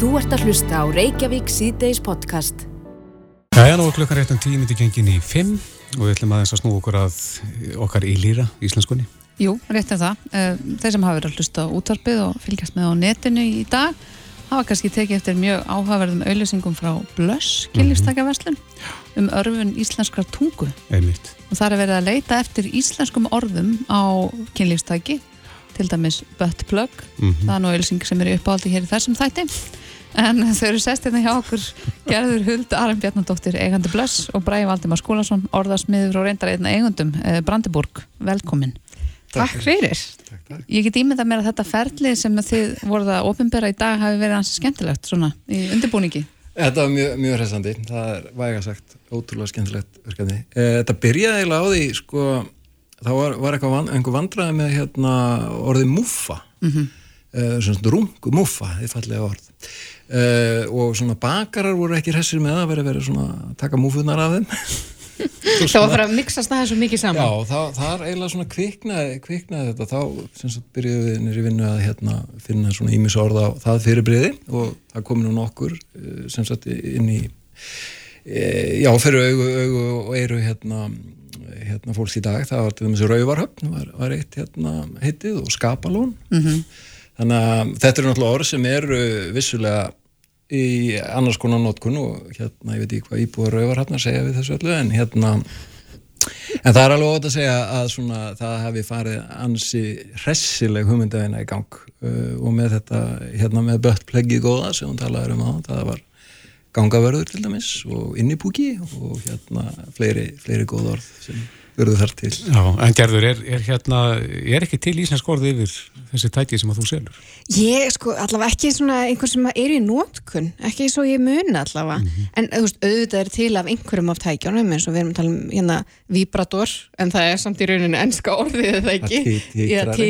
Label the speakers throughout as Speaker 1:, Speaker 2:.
Speaker 1: Þú ert að hlusta á Reykjavík síðdeis podcast.
Speaker 2: Jæja, nú er klukkan rétt um tíu myndi gengin í fimm og við ætlum aðeins að snú okkur að okkar í lýra, íslenskunni.
Speaker 3: Jú, rétt er það. Eh, Þeir sem hafa verið að hlusta á útvarpið og fylgjast með á netinu í dag hafa kannski tekið eftir mjög áhugaverðum auðlýsingum frá Blöss, kynlífstakjaverslun, um örfun íslenskrar tungu.
Speaker 2: Einmitt.
Speaker 3: Og það er verið að leita eftir íslenskum orðum á kynlífstaki, til dæmis butt plug,
Speaker 2: Mhm.
Speaker 3: það er nú auðlýsing sem er uppáhaldi hér í þessum þætti. En þau eru sest hérna hjá okkur Gerður Huld Aran Bjarnadóttir eigandi Blöss og Bræði Valdimar Skúlason orðasmiður og reyndar einna eigundum eh, Brandiburg, velkomin
Speaker 4: Takk fyrir.
Speaker 3: Ég get ímyndað mér að þetta ferli sem þið voruð að ofinbera í dag hafi verið hans skemmtilegt svona í undirbúningi
Speaker 4: Þetta var mjög, mjög hressandi, það er væga sagt ótrúlega skemmtilegt verkefni. Eh, Þetta byrjaði eiginlega á því, sko, þá var, var van, einhver vandraði með hérna, orðið muffa, mm. -hmm. svona rungu muffa, þið fallega orð. Uh, og svona bakarar voru ekki hressir með það, verið verið svona að taka múfunar af þeim.
Speaker 5: Það var bara að mixa það svo mikið saman.
Speaker 4: Já, það, það er eiginlega svona kviknaði, kviknaði þetta, þá sagt byrjuðum við nýri vinnu að hérna, finna svona ímis orð á það fyrirbriði og það kom nú nokkur eh, sem sagt inn í e, já, fyrir augu, augu og eiru hérna, hérna fólks í dag, það var til dæmis Rauvarhöfn var, var eitt hérna heitið og Skapalón
Speaker 3: Mhm.
Speaker 4: þannig að þetta eru náttúrulega orð sem eru vissulega í annars konar notkun og hérna, ég veit ekki hvað íbúður Rauvarhöfnar segja við þessu öllu en hérna En það er alveg ótt að segja að svona, það hefði farið ansi hressileg hugmyndaðina í gang uh, og með þetta, hérna með böttpleggið góða sem hún talaði um á, það var gangavörður til dæmis og innipúki og hérna fleiri, fleiri góð orð sem verður þar til.
Speaker 2: Já, en Gerður, er, er hérna, er ekki til íslensk orði yfir þessi tæki sem að þú selur?
Speaker 5: Ég, sko, allavega ekki svona einhver sem er í nótkunn, ekki svo ég muna allavega, en þú veist, auðvitað er til af einhverjum af tækjónum eins og við erum að tala um hérna vibrator, en það er samt í rauninu enska orðið, eða ekki?
Speaker 4: Það tí-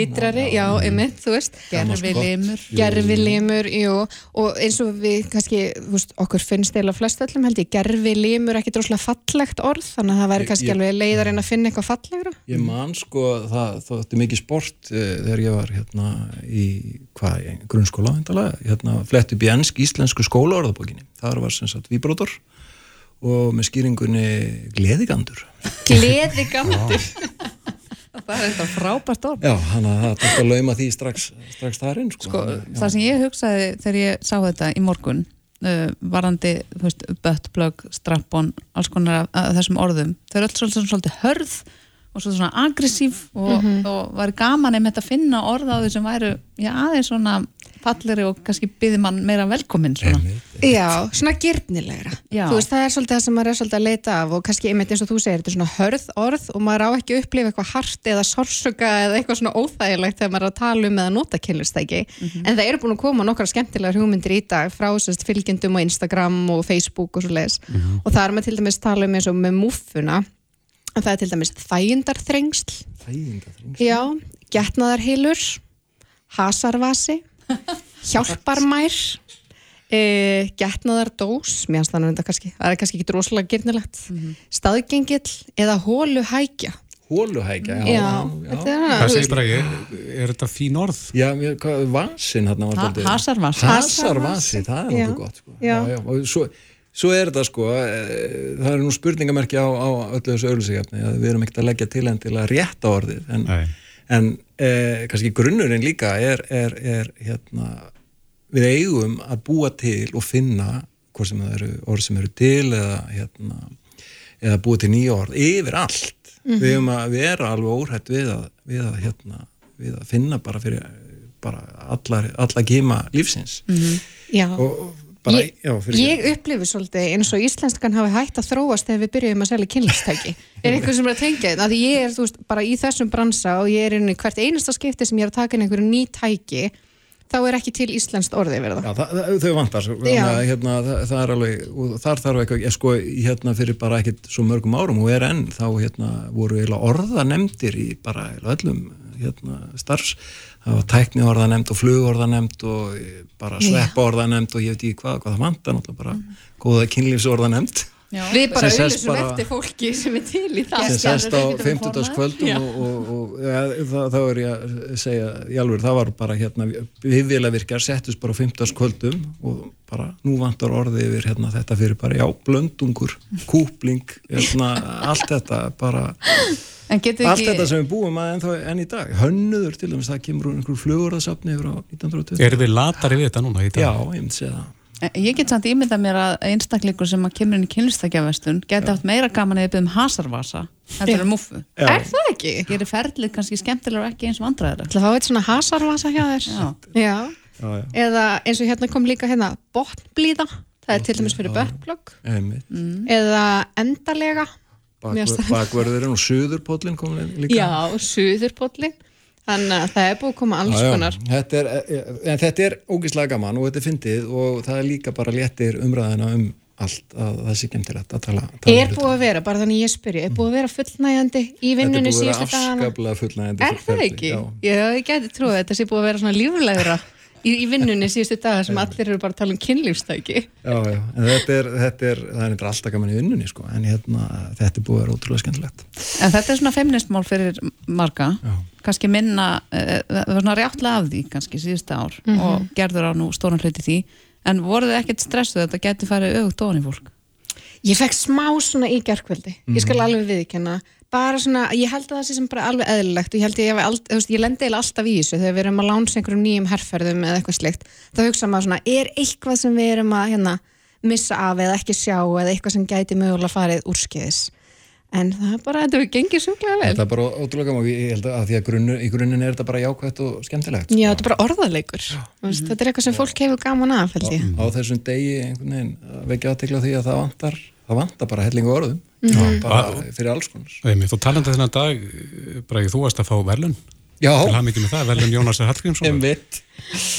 Speaker 5: Já, já, einmitt, þú veist.
Speaker 3: Gerfi limur
Speaker 5: Gerfi limur, jú, og eins og við kannski, þú veist, okkur finnst eða flest öllum held ég, gerfi limur ekki droslega fallegt orð, þannig að það væri kannski alveg leið að að finna eitthvað fallegra.
Speaker 4: Ég man sko, það þótti mikið sport uh, þegar ég var hérna í hvað, grunnskóla hindalega, hérna flett upp í ennsk íslensku skólaorðabókinni. Það var sem sagt víbrótor og með skýringunni gleðigandur.
Speaker 5: Gleðigandur.
Speaker 3: Það er þetta frábært orð
Speaker 4: Já, þannig að það tókst að lauma því strax, strax þar inn sko.
Speaker 3: Sko, það sem ég hugsaði þegar ég sá þetta í morgun uh, varandi, þú veist, buttplug strap-on, alls konar af, af þessum orðum. Þau eru öll svolítið, svolítið hörð og svolítið svona aggressív og, og var gaman einmitt að finna orð á því sem væru, já, aðeins svona falleri og kannski byði mann meira velkominn svona.
Speaker 5: Já, svona gyrnilegra. Þú veist, það er svolítið það sem maður er svolítið að leita af og kannski einmitt eins og þú segir, þetta er svona hörð orð og maður á ekki að upplifa eitthvað hart eða sorsuga eða eitthvað svona óþægilegt þegar maður er að tala um eða nota kynlistæki. En það eru búin að koma nokkra skemmtilegar hugmyndir í dag frá sérst fylgjendum á Instagram og Facebook og svo leiðis. Og það er maður til dæmis tala um eins og með muffuna, að það er til dæmis þægindarþrengsl,
Speaker 4: Þægindaþrings.
Speaker 5: já, hjálparmær, e, getnaðardós, mér það nú þetta kannski, það er kannski ekki droslega gyrnilegt, staðgengill eða hóluhækja.
Speaker 4: Hóluhækja, já.
Speaker 5: Já,
Speaker 4: já,
Speaker 5: þetta þú
Speaker 2: segir bara ég? Er þetta fín orð?
Speaker 4: Já, vasin hérna var
Speaker 3: Ha-
Speaker 4: dálítið-
Speaker 3: hasarvasi.
Speaker 4: Hasarvasi, það er náttúrulega gott sko.
Speaker 5: Já.
Speaker 4: já, og svo, svo er þetta sko e, það er nú spurningamerki á, á öllu þessu auðlýsigafni að við erum ekkert að leggja til enn til að rétta orðið en, en e, kannski grunnurinn líka er, er, er hérna við eigum að búa til og finna hvort sem það eru orð sem eru til eða hérna eða búa til nýja orð yfir allt. Við eigum að vera alveg óhætt við að, við að, hérna, við að finna bara fyrir bara allar, allar gíma lífsins.
Speaker 5: Já.
Speaker 4: og og bara,
Speaker 5: Ég,
Speaker 4: já,
Speaker 5: ég upplifi svolítið eins og íslenskan hafi hægt að þróast þegar við byrjuðum að selja kynlistæki er einhver sem er að tengja þetta, því ég er veist, bara í þessum bransa og ég er inn í hvert einasta skipti sem ég er að taka inn einhverju ný tæki þá er ekki til íslenskt orði verða
Speaker 4: Já, það, þau vantar að, hérna, það, það er alveg, og þar þarf eitthvað ég sko, hérna fyrir bara ekkit svo mörgum árum og er enn, þá hérna voru eiginlega orðanemdir í bara öllum hérna starfs það var tækni orðanemd og flugorðanemd og bara sveppa orðanemd og ég veit ekki hvað, hvað það vantar náttúrulega bara góða kynlífsorðanemd
Speaker 5: Við bara
Speaker 4: Sem sest
Speaker 5: auðvitað
Speaker 4: bara-
Speaker 5: eftir fólki sem er til í það
Speaker 4: sem sest á
Speaker 3: Gerður getur
Speaker 4: 50.
Speaker 5: Já.
Speaker 4: kvöldum og, og, og ja, það, þá er ég að segja í alveg, það var bara hérna við vilja virkjar settust bara á 50. kvöldum og bara nú vantar orðið yfir hérna þetta fyrir bara, já, blöndungur kúpling, hérna allt þetta bara, allt
Speaker 3: ekki,
Speaker 4: þetta sem við búum að ennþá enn í dag, hönnuður til dæmis það kemur úr einhver flugurðasafni yfir á 1920
Speaker 2: Erum við latari við þetta núna í dag?
Speaker 4: Já, ég myndi segja það
Speaker 3: ég get samt ímyndað mér að einstaklingur sem að kemur inn í kynlistakjavestun geti haft meira gaman eða byggðum hasarvasa þetta er muffu.
Speaker 4: Já.
Speaker 5: Er það ekki?
Speaker 3: Gerir ferlið kannski skemmtilega og ekki eins vandræðar.
Speaker 5: Það var eitt svona hasarvasa hjá þér
Speaker 3: Já.
Speaker 5: Já.
Speaker 4: Já, já,
Speaker 5: Eða eins og hérna kom líka hérna botnblíða, það er til dæmis fyrir böttblögg
Speaker 4: einmitt
Speaker 5: eða endalega
Speaker 4: bakvörðurinn og suðurpóllin komin líka
Speaker 5: Já, suðurpolli Þannig að það er búið að koma alls konar.
Speaker 4: Þetta er, en þetta er ógislega gaman og þetta er fyndið og það er líka bara léttir umræðina um allt að það sé skemmtilegt að tala, tala
Speaker 5: Er búið að vera, bara þannig ég spyrja, er búið að vera fullnægjandi í vinnunni
Speaker 4: Þetta er búið að
Speaker 5: síðustu
Speaker 4: vera
Speaker 5: dagana?
Speaker 4: afskaplega fullnægjandi
Speaker 5: Er það ekki?
Speaker 4: Já,
Speaker 5: Já, ég geti trúið að þetta sé búið að vera svona líflegra í, í vinnunni síðustu daga sem allir eru bara að tala um kynlífstæki.
Speaker 4: Já, já, en þetta er, þetta er það er eitthvað alltaf gaman í vinnunni sko, en hérna, þetta er búið að vera ótrúlega skemmtilegt.
Speaker 3: En þetta er svona feministmál fyrir marga,
Speaker 4: Já.
Speaker 3: kannski minna, uh, það var svona rjáttlega af því kannski síðustu ár og gerður á nú stóran hluti því, en voruð þið ekkert stressuð að þetta geti farið auðvitað ofan í fólk?
Speaker 5: Ég fekk smá svona í gerkvöldi ég skal alveg viðkenna bara svona, ég held að það sé sem bara alveg eðlilegt og ég held að ég, þú veist, ég lendi eiginlega alltaf í þessu þegar við erum að lánsa einhverjum nýjum herrferðum eða eitthvað slikt, þá hugsa maður svona er eitthvað sem við erum að hérna, missa af eða ekki sjá eða eitthvað sem gæti mögulega farið úrskeiðis? En það er bara, þetta gengið sjúklega vel.
Speaker 4: Þetta er bara ótrúlega gaman og ég held að því að grunnu, í grunninn er þetta bara jákvætt og skemmtilegt
Speaker 5: Já,
Speaker 4: sko.
Speaker 5: þetta er bara orðaleikur Þú veist, þetta er eitthvað sem fólk hefur gaman af held ég.
Speaker 4: á þessum degi einhvern veginn að vekja aðtekla því að það vantar það vantar bara hellingu orðum Já, bara fyrir alls konar.
Speaker 2: Einmitt, og talandi þennan dag, Bragi, þú varst að fá verðlun
Speaker 4: Já,
Speaker 2: það, verðlun Jónasar Hallgrímsson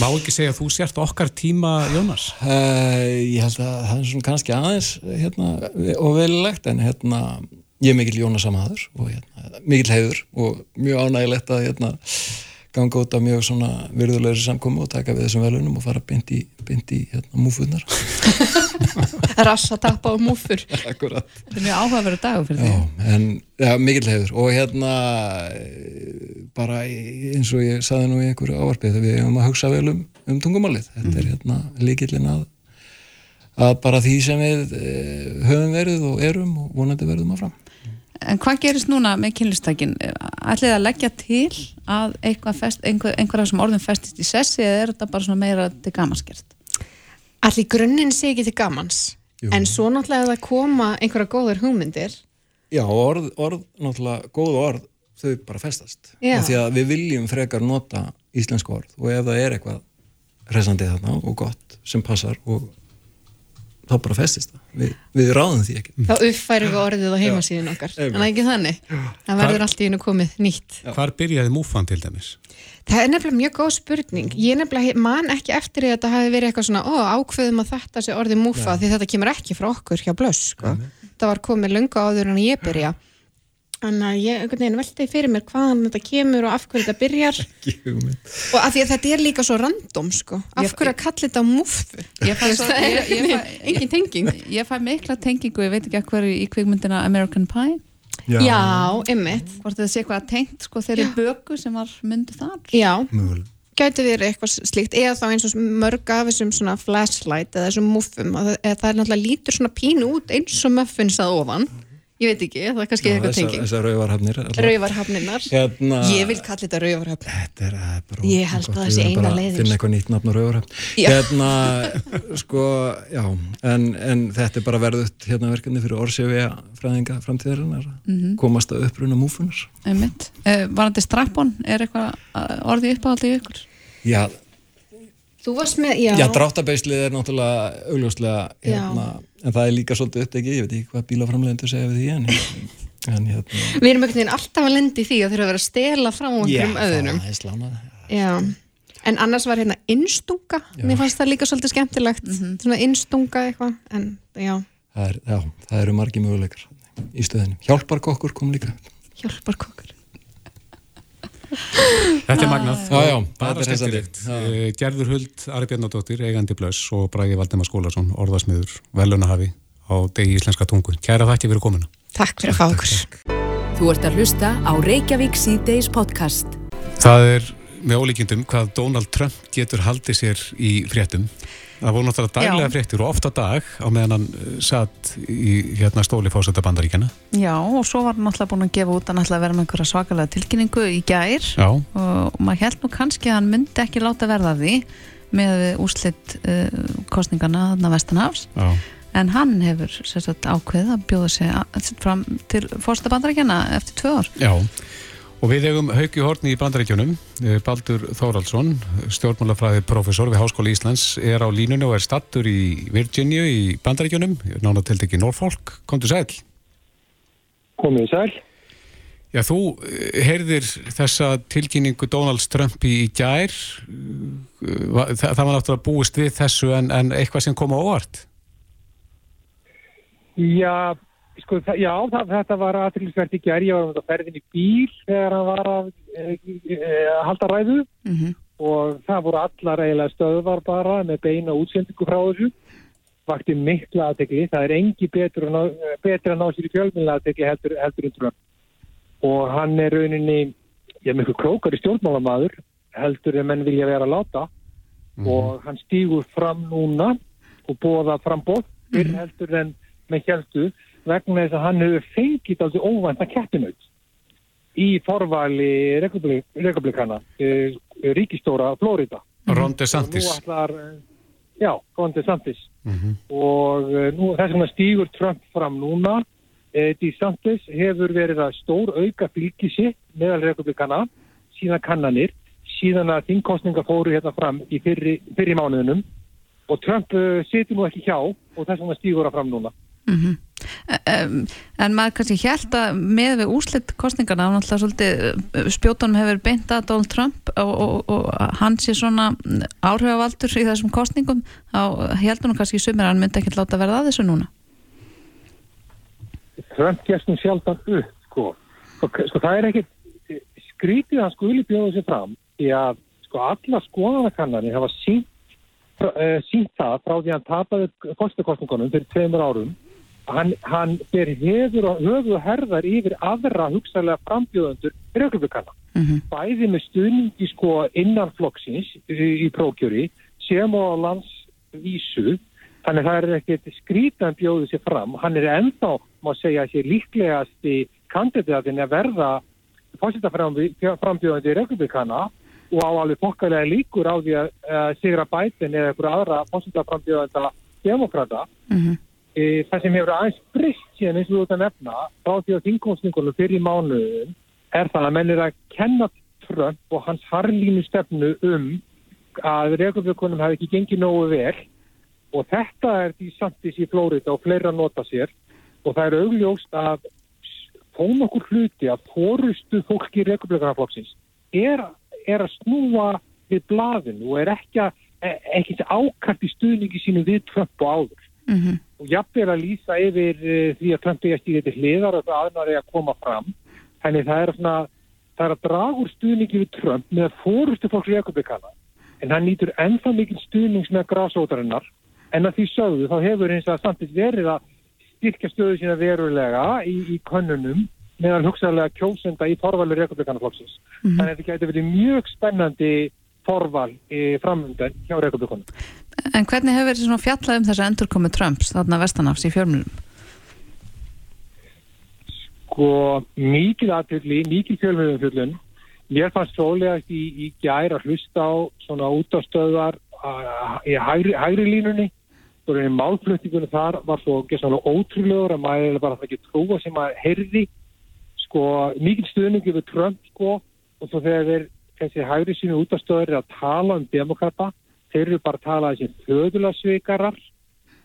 Speaker 2: Má ekki segja að þú sért okkar tíma Jónas?
Speaker 4: Uh, ég held að það er svona kannski aðeins hérna, og velilegt en hérna, ég er mikill Jónasamaður og hérna, mikill heiður og mjög ánægilegt að hérna, ganga út af mjög svona virðulegri samkomi og taka við þessum velunum og fara beint í, beint í hérna, múfunar
Speaker 5: Rassa tappa og múfur.
Speaker 4: Akkurat.
Speaker 3: Þetta er mjög áhugaverður dagur fyrir
Speaker 4: Já,
Speaker 3: því.
Speaker 4: en ja, mikill heiður. Og hérna bara eins og ég saði nú í einhverju ávarpið þegar við hefum að hugsa vel um, um tungumálið. Þetta er hérna líkillin að að bara því sem við eh, höfum verið og erum og vonandi verðum áfram
Speaker 3: En hvað gerist núna með kynlistækin? Ætlið að leggja til að eitthvað fest, einhver, einhverja sem orðin festist í sessi eða er þetta bara svona meira til gamanskert?
Speaker 5: Allir grunninn sé ekki til gamans
Speaker 4: Jú.
Speaker 5: en svo náttúrulega ef það koma einhverja góður hugmyndir
Speaker 4: Já, orð, orð, náttúrulega góð orð þau bara festast því að við viljum frekar nota íslensku orð og ef það er eitthvað resandi þarna og gott sem passar og þá bara festist það. Við, við ráðum því ekki.
Speaker 5: Þá uppfærum við orðið á heimasíðin okkar. En það er ekki þannig, það verður allt í hennu komið nýtt.
Speaker 2: Hvar byrjaði múfan til dæmis?
Speaker 5: Það er nefnilega mjög góð spurning. Ég nefnilega man ekki eftir því að þetta hafi verið eitthvað svona, ó, ákveðum að þetta sé orðið múfa því þetta kemur ekki frá okkur hjá blöss sko. það var komið löngu áður en ég byrja Þannig að ég einhvern veginn velti fyrir mér hvaðan þetta kemur og af hverju þetta byrjar. Og af því að þetta er líka svo random sko. af
Speaker 3: Ég-
Speaker 5: hverju að kalla þetta múfu
Speaker 3: Ég fæ, svo,
Speaker 5: Það
Speaker 3: ég, ég, fæ,
Speaker 5: engin tenging.
Speaker 3: ég fæ mikla tengingu, ég veit ekki að hverju í kvikmyndina American Pie,
Speaker 5: Já, ymmit
Speaker 3: hvort þetta sé eitthvað tengt sko þeirri böku sem var myndu þar.
Speaker 5: Já,
Speaker 4: Mögulega.
Speaker 5: gæti verið eitthvað slíkt eða þá eins og mörg af þessum svona flashlight eða þessum muffum að það, það er náttúrulega lítur svona pínu út eins og muffins að ofan ég veit ekki, það er kannski eitthvað tenging
Speaker 4: þessar rauvarhafnir allar.
Speaker 5: Rauvarhafninnar
Speaker 4: hérna,
Speaker 5: Ég vil kalla þetta rauvarhafn
Speaker 4: Þetta er er bara
Speaker 5: Ég held að það sé eina leiðin.
Speaker 4: finna eitthvað nýtt nafn á rauvarhafn hérna, sko, já en, en þetta er bara verðut hérna verkefni fyrir orsjöfi fræðinga framtíðarinnar
Speaker 5: Mhm.
Speaker 4: komast að uppruna múfunar
Speaker 3: Einmitt. Uh, varandi strappon, er eitthvað uh, orðið uppáhaldið ykkur?
Speaker 4: Já,
Speaker 5: Þú varst með, já,
Speaker 4: já dráttabeislið er náttúrulega augljóslega hérna, en það er líka svolítið upptekið, ég veit ekki hvað bílaframlegendur segja við því en, en hérna.
Speaker 5: Við erum einhvern veginn alltaf að lendi því að þeirra að vera að stela frá einhverjum öðrum.
Speaker 4: það er slánað
Speaker 5: Já, en annars var hérna innstunga, mér fannst það líka svolítið skemmtilegt. Svona innstunga eitthvað en já,
Speaker 4: það, er, já, það eru margi möguleikar í stöðinu. Hjálparkokkur kom líka.
Speaker 5: Hjálpar kokkur
Speaker 2: Þetta er magnað.
Speaker 4: Já, já,
Speaker 2: bara
Speaker 4: þetta er
Speaker 2: skemmtilegt. Eh, Gerður Huld, Ari Bjarnadóttir, eigandi blöss og Bragi Valdemar Skólason, orðasmiður, velunahafi á degi íslenska tungu. Kæra þakki fyrir komuna.
Speaker 5: Takk fyrir að fá okkur.
Speaker 1: Þú ert að hlusta á Reykjavík C-Days podcast.
Speaker 2: Það er með ólíkindum hvað Donald Trump getur haldið sér í fréttum. Það voru náttúrulega daglega
Speaker 3: Já.
Speaker 2: fréttir og ofta dag á meðan hann eh, satt í hérna stóli fósetta bandaríkjana.
Speaker 3: Já, og svo var hann alltaf búin að gefa út að að vera með einhverja svakalega tilkynningu í gær
Speaker 2: Já,
Speaker 3: og maður held nú kannski að hann myndi ekki láta verða því með úslit uh, kostningana þarna vestanhafs
Speaker 2: já.
Speaker 3: en hann hefur sérstaklega ákveð að bjóða sig að- fram til fórsta bandarækjana eftir tvö ár.
Speaker 2: Já, og við eigum Hauki Hortni í Bandaríkjunum, eh, Baldur Þóraldsson, stjórnmálafræði professor við Háskóli Íslands, er á línunni og er stattur í Virginia í Bandaríkjunum, nána til ekki Norfolk, komdu sæl.
Speaker 6: Komið sæl.
Speaker 2: Já, þú eh, heyrðir þessa tilkynningu Donald Trump í, gær, Eh, það, það var náttúrulega búist við þessu en, en eitthvað sem kom á óvart.
Speaker 6: Já, sko, það, já það, þetta var aðtryggisvert í gerð. Ég var þetta ferðin í bíl þegar hann var að e, e, halda ræðu
Speaker 3: Mm
Speaker 6: og það voru allar eiginlega stöðvar bara með beina útsendingu frá þessu. Vakti mikla aðtegli. Það er engi betur að ná, betur að ná sér í fjölmjöla aðtegli heldur, heldur en Trump. Og hann er rauninni, ég er miklu klókar í stjórnmálamaður heldur en menn vilja vera að láta og hann stígur fram núna og bóða frambóð fyrr heldur en með helstu vegna þess að hann hefur fengið alveg óvænta keppinaut í forvali republik, republikana e, ríkistóra Florida.
Speaker 2: Ron
Speaker 6: og
Speaker 2: DeSantis.
Speaker 6: ætlar eh, já, Ron DeSantis.
Speaker 2: Mhm.
Speaker 6: og eh, nú, þess vegna stígur Trump fram núna. DeSantis hefur verið að stór auka fylgi sitt meðal republikana síðan kannanir síðan að þingkostninga fóru hérna fram í fyrri, fyrri mánuðunum og Trump uh, situr nú ekki hjá og þess vegna stígur það fram núna
Speaker 3: um, En maður kannski held að með við úslit kostningana hann alltaf svolítið uh, spjótanum hefur beint að Donald Trump og, og, og hann sé svona áhrifavaldur í þessum kostningum þá heldur hann kannski sumir að hann myndi ekki láta verða að þessu núna
Speaker 6: Trump gerst nú sjaldan upp sko. Sko, sko það er ekki skrítið að hann skuli bjóða sér fram því að sko alla skoðanakannanir hafa sínt, sínt það frá því að hann tapaði fórstakostningunum fyrir tveimur árum hann, hann ber hefur og höfuð og herðar yfir aðra hugsaðlega frambjóðendur republikana.
Speaker 3: mm -hmm.
Speaker 6: Bæði með stuðningi sko innan flokksins í, prókjöri sem á landsvísu Þannig það er ekkert skrítan bjóðu sér fram. Hann er ennþá, má segja, sér líklegasti kandidatin að verða fórsetaframbjóðandi republikana og á alveg fokkalega líkur á því að uh, sigra bætin eða einhverja aðra fórsetaframbjóðandala demokrata.
Speaker 3: Mm
Speaker 6: E, það sem hefur aðeins breyst síðan eins og þú ert að nefna frá því að þingkonstingunum fyrir mánuðum er það að menn er að kenna Trump og hans harlínu stefnu um að republikunum hafi ekki gengið nógu vel. Og þetta er því samtis í Flórida og fleira nota sér. Og það er augljóst að fón okkur hluti að fórustu fólki republikanaflokksins er, er að snúa við blaðinu og er ekki, að, ekki ákart í stuðningi sínu við Trump og áður.
Speaker 3: -hmm.
Speaker 6: Og jafnvel að lýsa yfir uh, því að Trump að stíða til hliðar og það aðnar er að koma fram þannig það er svona það er að draga úr stuðningi við Trump með að fórustu fólks republikana en hann nýtur ennþá mikil stuðnings með grásótarinnar en að því sögðu þá hefur eins og samtidig verið að styrkja stöðu sína verulega í, í könnunum meðan hugsaðlega kjósenda í forvali republikanaflokksins.
Speaker 3: Mhm.
Speaker 6: Þannig að þetta getur verið mjög spennandi forval í framöndan hjá republikanum.
Speaker 3: En hvernig hefur verið svona fjallað um þessa endurkomu Trumps þarna vestanafs í fjölmjölum?
Speaker 6: Sko, mikil aðfylli, mikil fjölmjölum fjöllun. Mér fannst sólegast í, í gær að hlusta á svona útastöðar í hægri, hægri línunni. Svo er málflutningunum þar var svo gessanlega ótrúlegur að maður bara það ekki trúa sem maður heyrði. Sko, mikil stuðningi við Trump, sko, og svo þegar þeir, þessi hægri sínu útastöðar er að tala um demokrata, þeir eru bara að tala þessi föðulasveikarar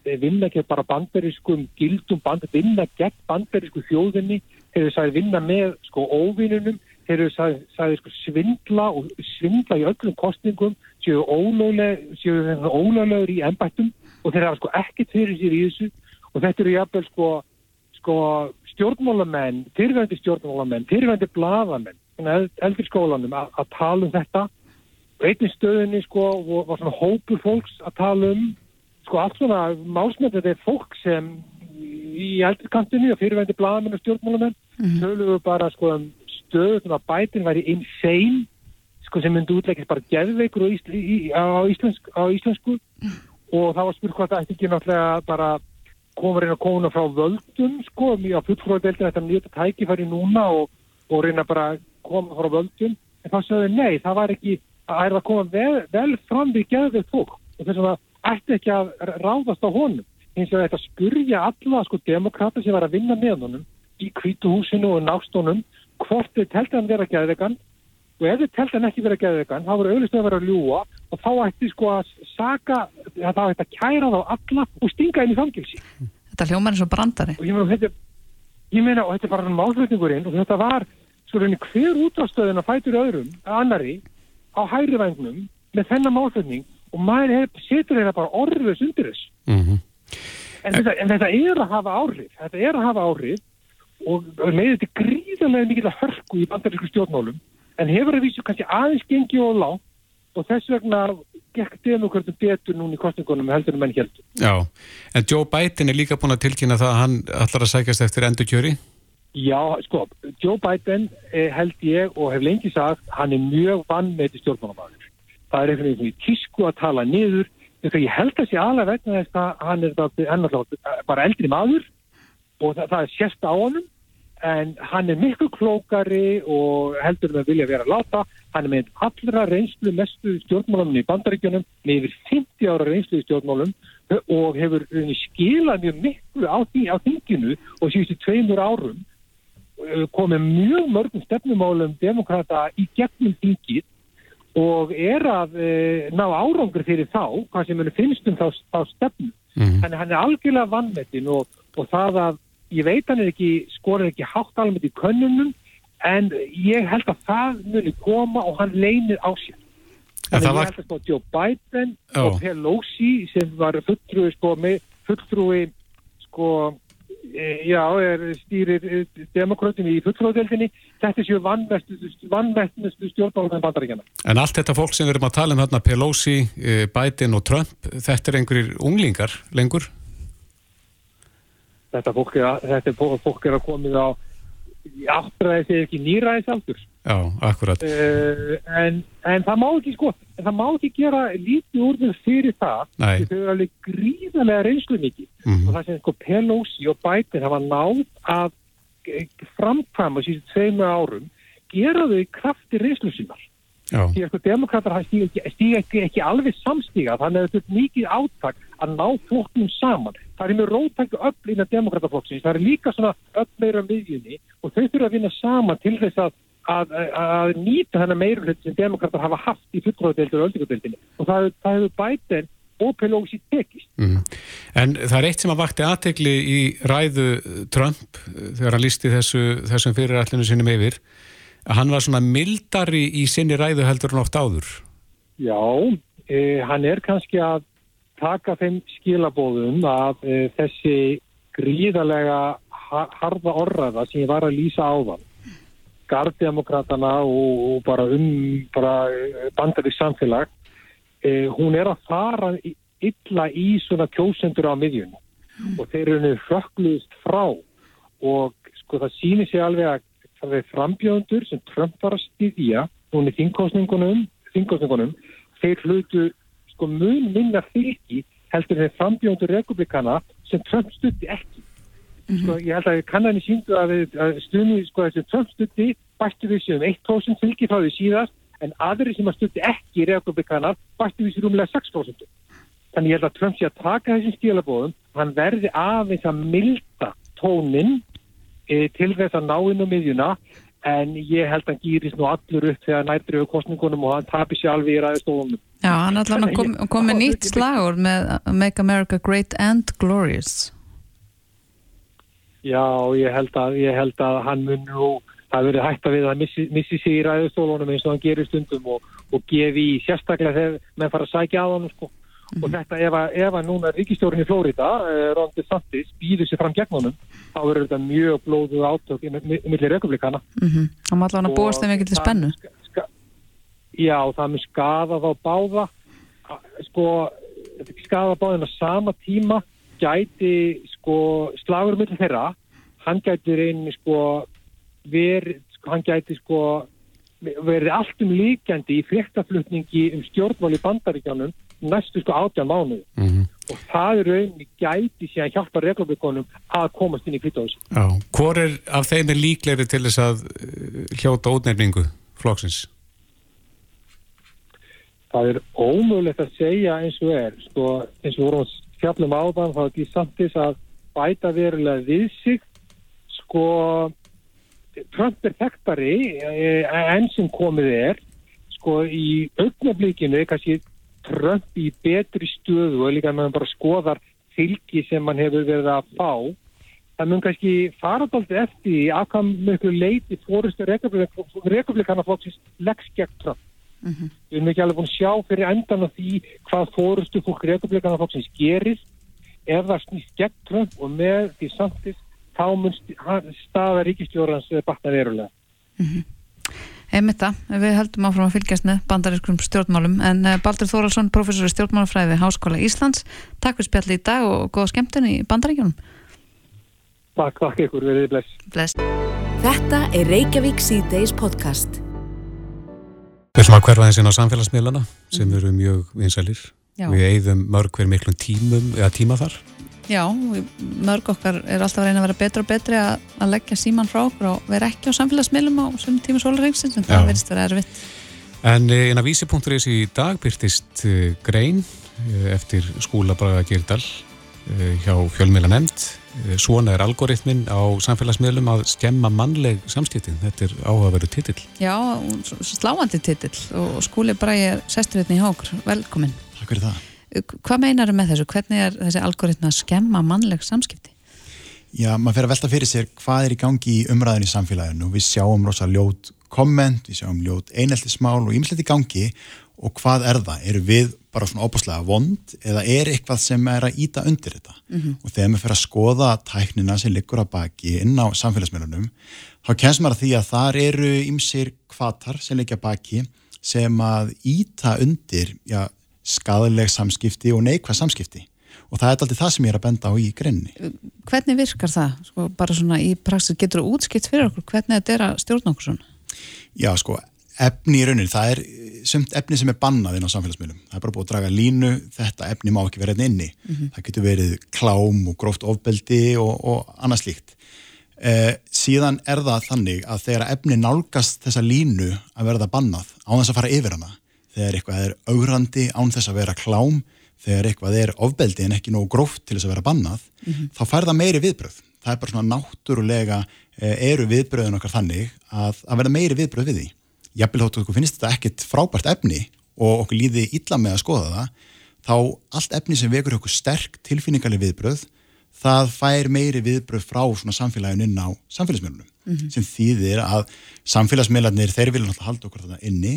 Speaker 6: þeir vinna ekki bara bandarískum gildum, band, vinna gegn bandarísku þjóðinni, þeir eru sagði vinna með sko óvinnunum, þeir eru sagði, sagði sko svindla og svindla í öllum kostningum, séu ólöglegur í ennbættum og þeir hafa sko ekkert fyrir sér í þessu. Og þetta eru jafnvel sko, sko stjórnmálamenn, fyrirvændi stjórnmálamenn, fyrirvændi bladamenn, eldri skólanum að, að tala um þetta. Og einnig stöðinni sko var svona hópur fólks að tala um sko allt svona málsmyndið er fólk sem í eldurkantinu og fyrirvændi blaðamenn og stjórnmálamenn töluðu bara sko um stöðun að bætin væri insane sko sem myndi útleikist bara geðveikur á, ísl, á, íslensk, á íslensku. Og það var spurt hvað það ætti ekki náttúrulega bara koma reyna að koma frá völdum sko mjög á fullfróðadeildin þetta nýta tækifæri núna og, og reyna bara að koma frá völdum en þá sagði nei, það var ekki að er að koma vel, vel fram við geðveikt fólk. Og þess að það ætti ekki að ráðast á honum. Eins og þetta spurja alla sko demokrata sem var að vinna með honum í kvítuhúsinu og nástónum hvort þið telti hann vera geðveikan. Og ef þið telti hann ekki vera geðveikan þá voru auðvitað að vera að ljúa og þá ætti sko að saka þá ætti að kæra þá alla og stinga inn í fangilsi
Speaker 3: Þetta hljómar eins og brandari.
Speaker 6: og ég meina, þetta, ég meina og þetta er bara málflutningurinn og þetta var svo raunin hver útastöðin að fætur öðrum annari á hægri vægnum með þennan málflutning og maður hef, setur þeirra bara orðus undir þess
Speaker 2: Mm
Speaker 6: en, þetta, en þetta er að hafa áhrif þetta er að hafa áhrif og leiði til gríðarlega mikið hörku í bandarísku stjórnmálum en hefur að vísu kannski aðeins gengi og lág og þess vegna gekk demokrættum betur núna í kostningunum heldur en menn heldur.
Speaker 2: Já, en Joe Biden er líka búin að tilkynna það að hann ætlar að sækjast eftir endurkjöri.
Speaker 6: Já, sko, Joe Biden eh, held ég og hef lengi sagt, hann er mjög vannmeiti stjórnmálamæður. Það er einhvern veginn í tísku að tala niður, ég held að sé alveg vegna þess að hann er það, ennarlega bara eldri maður og það, það er sérst á honum, en hann er miklu klókari og heldur með vilja vera að láta, hann er með allra reynslu mestu stjórnmálum í bandaríkjunum, með yfir 50 ára reynslu stjórnmálum og hefur skilað mjög miklu á, á þinginu og síðustu tveimur árum komið mjög mörgum stefnumálum demokrata í gegnum þingið og er að e, ná árangur fyrir þá, hvað sem finnst um þá, þá stefnu.
Speaker 2: Mm.
Speaker 6: Þannig hann er algjörlega vannmetinn og, og það að, ég veit hann er ekki, skorið ekki hátt alveg í könnunum, en ég held að það muni koma og hann leynir á sér.
Speaker 2: En
Speaker 6: Þannig
Speaker 2: það
Speaker 6: ég
Speaker 2: var,
Speaker 6: held að sko Joe Biden
Speaker 2: Já.
Speaker 6: og Pelosi sem var fulltrúi sko með fulltrúi sko já, er stýrir e, demokratin í fulltrúadeldinni þetta séu vannmestustu stjórnmálum bandaríkjana.
Speaker 2: en allt þetta fólk sem við erum að tala um þarna, Pelosi, eh, Biden og Trump, þetta er einhverjir unglingar lengur.
Speaker 6: Þetta fólk er, að- þetta fólk- er að komið á áttræði segir ekki nýræðis aldur
Speaker 2: Já, akkurat.
Speaker 6: uh, en, en það má ekki sko en það má ekki gera lítið úr þess fyrir það
Speaker 2: Nei.
Speaker 6: þau eru alveg gríðarlega reynslu mikið
Speaker 2: Mhm.
Speaker 6: og það sem sko Pelosi og Biden hafa náð að eh, framkvæma síðan tveimur árum gera þau í krafti reynslu sínar
Speaker 2: Já,
Speaker 6: því að sko demokrater stíga ekki, ekki, ekki alveg samstíga þannig að þetta er mikið átak að ná flokknum saman það er mjög rótækju öll innan demokrataflokksins það er líka svona öll meira miðjunni og þau þurfa að vinna saman til þess að að, að, nýta þennan meirulegt sem demokrater hafa haft í fulltróðadeildur og öldingadeildinni og það, það hefur Biden og Pelosi tekist
Speaker 2: mm. en það er eitt sem að vakti aðtegli í ræðu Trump eh, þegar hann lísti þessu, þessum fyrirætlinu sinum yfir, að hann var svona mildari í sinni ræðu heldur en oft áður.
Speaker 6: Já, eh, hann er kannski að taka þeim skilabóðum að eh, þessi gríðarlega ha- harða orraða sem ég var að lýsa áðan garddemokratana og, og bara um bara bandarík samfélag eh, hún er að fara í- illa í svona kjósendur á miðjunni. Og þeir eru hrökkluðist frá. Og sko það sýnir sig alveg að það er frambjöðundur sem Trump var að styðja núna í þingkostningunum, þingkostningunum þeir hlutu sko mun minna fylgi heldur þeir frambjöðundur republikana sem Trump stutti ekki sko ég held að kannanir síndu að, við- að stuðni sko þessi Trump stutti bættu við sér um 1% fylgi frá því síðast en aðri sem að stutti ekki republikana bættu við sér umlega 6% Þannig ég held að Trump sé að taka þessum stílabóðum, hann verði aðeins að milda tónin e, til þess að ná inn á miðjuna, en ég held að hann gýris nú allur upp þegar nærtrið á kostningunum og hann tapir sér alveg í ræðistóðunum.
Speaker 3: Já, hann allan kom, kom með nýtt slagur með Make America Great and Glorious.
Speaker 6: Já, ég held að, ég held að hann mun nú, það verið hægt að við að missi, missi sig í ræðistólunum eins og hann gerir stundum og, og gefi í sérstaklega þegar menn fara að sækja á hann sko. og þetta ef að, ef að núna ríkistjórn í Flórida, eh, Ron DeSantis býður sér fram gegn honum, þá verður þetta mjög blóðuð átök í mi- milli republikana
Speaker 3: Mm -hmm. Hann var allan að búast þeim ekki til
Speaker 6: það
Speaker 3: spennu.
Speaker 6: Já, það mun skaða þá báða sko, þetta skada báðin á sama tíma gæti sko slagur með þeirra, hann gæti reyni sko verið, sko, hann gæti sko verið allt um líkjandi í fréttaflutningi um stjórnmál í bandaríkjanum næstu sko átján mánuði
Speaker 2: Mm -hmm.
Speaker 6: og það er rauninni gæti að hjálpa reglumleikonum að komast inn í.
Speaker 2: Já. Hvor er af þeim er líklegri til þess að eh, hljóta útnefningu flokksins?
Speaker 6: Það er ómögulegt að segja eins og er, sko, eins og vorum fjallum áðan, þá er því samt þess að bæta verulega við sig, sko, Trump er þekktari eh, enn sem komið er, sko, í augnablíkinu er kannski Trump í betri stöðu og líka meðan bara skoðar fylgi sem hann hefur verið að fá, það mun kannski fara dálítið eftir því að hvað mjög leiti fórustu republikanaflokksins leggs gegn Trump. Við erum ekki alveg búin að sjá fyrir endan af því hvað fórustu fólk republikanaflokksins gerir ef það snýst gegn Trump og með því samtist þá mun staða ríkistjórans eh, batna verulega.
Speaker 3: Einmitt það, við heldum áfram að fylgjast með bandarískum stjórnmálum en eh, Baldur Þóraldsson, professor í stjórnmálafræði við Háskóla Íslands, takk fyrir spjalli í dag og góða skemmtun í bandaríkjunum
Speaker 6: Takk, takk ykkur, verið bless.
Speaker 3: Bless.
Speaker 1: Þetta er Reykjavík C-Days podcast.
Speaker 2: Við ætlum að hverfa þessin á samfélagsmiðlana sem eru mjög vinsælir.
Speaker 3: Já.
Speaker 2: Við eigðum mörg hver miklum tímum eða tíma þar.
Speaker 3: Já, mörg okkar er alltaf að reyna að vera betra og betri að, að leggja síman frá okkur og vera ekki á samfélagsmiðlum á sem tíma sólarrengsins en það verðist vera erfitt
Speaker 2: En eh, inn að vísi.is í dag byrtist eh, grein eh, eftir skúla Braga Geirdal eh, hjá fjölmiðla nefnd. Svona er algoritmin á samfélagsmiðlum að skemma mannleg samskiptin. Þetta er áhugaveru titill.
Speaker 3: Já, sláandi titill og skúli bara ég sestur hérna í hókur, velkomin
Speaker 7: Takk fyrir það.
Speaker 3: Hvað meinar með þessu? Hvernig er þessi algoritmi að skemma mannleg samskipti?
Speaker 7: Já, maður fer að velta fyrir sér hvað er í gangi í umræðinu í samfélaginu. Við sjáum rosa ljót komment, við sjáum ljót eineltismál og ýmislegt í gangi og hvað er það? Eru við bara svona óbúslega vond eða er eitthvað sem er að íta undir þetta? Og þegar maður fer að skoða tæknina sem liggur að baki inn á samfélagsmiðlunum, þá kemst maður að því að þar eru ýmsir kvatar sem liggja baki sem að íta undir já, skadaleg samskipti og neikvæð samskipti. Og það er alltaf það sem ég er að benda á í greinni.
Speaker 3: Hvernig virkar það? Sko, bara svona í praxis getur þú útskipt fyrir okkur hvernig þetta er að stjórna okkur svona?
Speaker 7: Já, sko, efni í rauninni, það er sumt efni sem er bannað inn á samfélagsmiðlum. Það er bara búið að draga línu, þetta efni má ekki vera hérna inni. Það getur verið klám og gróft ofbeldi og, og annað slíkt. Eh, síðan er það þannig að þegar efni nálgast þessa línu að verða bannað á þess að fara yfir hana, þegar eitthvað er augrandi án þess að vera klám, þegar eitthvað er ofbeldi en ekki nógu gróft til þess að vera bannað, þá fær það meiri viðbröð. Það er bara svona náttúrulega eru viðbröðin okkar þannig að, að verða meiri viðbröð við því. Jafnvel þóttu okkur finnst þetta ekkit frábært efni og okkur líði illa með að skoða það, þá allt efni sem vekur okkur sterk tilfinningarleg viðbröð, það fær meiri viðbröð frá svona samfélaginu inn á samfélagsmiðlunum. Sem þýðir að samfélagsmiðlarnir þeir vilja náttúrulega halda okkur þarna inni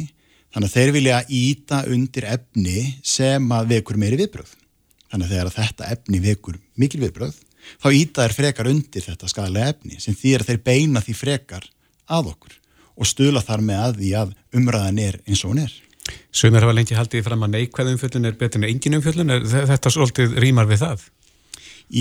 Speaker 7: þannig að þeir vilja íta undir efni sem að vekur meiri viðbröð þannig að þegar þetta efni vekur mikil viðbröð þá íta þeir frekar undir þetta skadalega efni sem þýðir að þeir beina því frekar að okkur og stula þar með að því að umræðan er eins og hún er
Speaker 2: Sumir hafa lengi haldið fram að neikvæð umfjöllun er betur en engin umfjöllun. Er þe- þetta svolítið rýmar við það?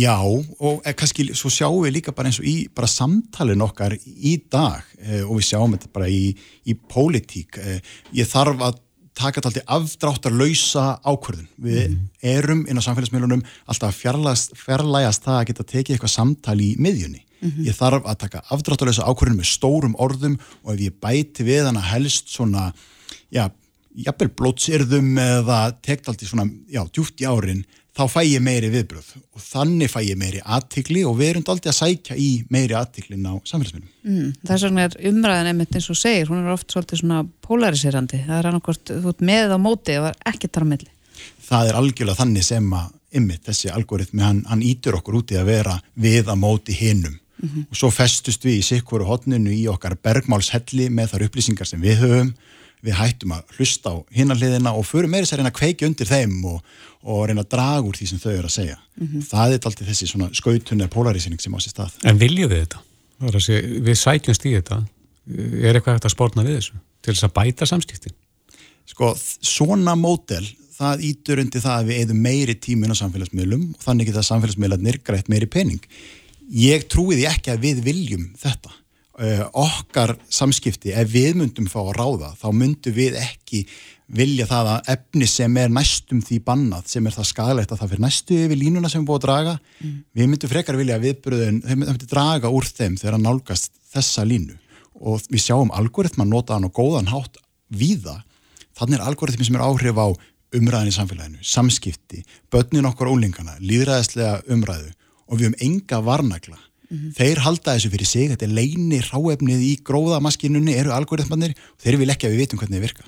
Speaker 7: Já, og eh, kannski svo sjáum við líka bara eins og í bara samtalin okkar í dag eh, og við sjáum þetta bara í, í pólitík. Eh, ég þarf að taka þetta alltaf afdráttar lausa ákvörðun. Við erum inn á samfélagsmiðlunum alltaf fjarlægast, það að geta tekið eitthvað samtal í miðjunni. Ég þarf að taka afdráttarlausa ákvörðun með stórum orðum og ef ég bæti við hana helst svona, já, jafnvel blótsyrðum eða tekt allt í svona, já, djúft í árin, þá fæ ég meiri viðbröð og þannig fæ ég meiri aðtikli og við erum aldrei að sækja í meiri aðtiklin á samfélagsmiðlum.
Speaker 3: Mm, vegna er umræðan einmitt eins og segir, hún er oft svolítið svona polariserandi, það er ert með á móti og það ekki þar á milli.
Speaker 7: Það er algjörlega þannig sem að ymmit, þessi algoritmi, hann, hann ítur okkur út í að vera við að móti hinum. Og svo festust við í sikkuru hotninu í okkar bergmálshelli með þar upplýsingar sem við höfum við hættum að hlusta á hinarliðina og förum meira sér reyna að kveikja undir þeim og, og reyna að draga úr því sem þau eru að segja. Það er alltaf þessi svona skautunni að polarisering sem á sér stað.
Speaker 2: En viljum við þetta? Er að segja, Við sækjumst í þetta. Er eitthvað hægt að spórna við þessu? Til þess að bæta samskiptin?
Speaker 7: Sko, svona mótel, það ítur undir það að við eðum meiri tímin á samfélagsmiðlum og þannig geta samfélagsmiðlarnir greitt meiri pening. Ég trúi því ekki að við viljum þetta. Uh, okkar samskipti, ef við myndum fá að ráða, þá myndum við ekki vilja það að efni sem er næstum því bannað, sem er það skadalegt að það fyrir næstu yfir línuna sem er búið að draga. Mm. við myndum frekar vilja að viðbröðun þeim myndum draga úr þeim þegar að nálgast þessa línu. Og við sjáum algoritma nota hann og góðan hátt víða, þannig er algoritmi sem er áhrif á umræðin í samfélaginu samskipti, börnin okkur ólingana líðræðislega umræðu. Og við höfum enga varnagla Mm -hmm. þeir halda þessu fyrir sig, þetta er leini ráefnið í gróðamaskinunni eru algoritmannir og þeir vil ekki að við vitum hvernig þið virka.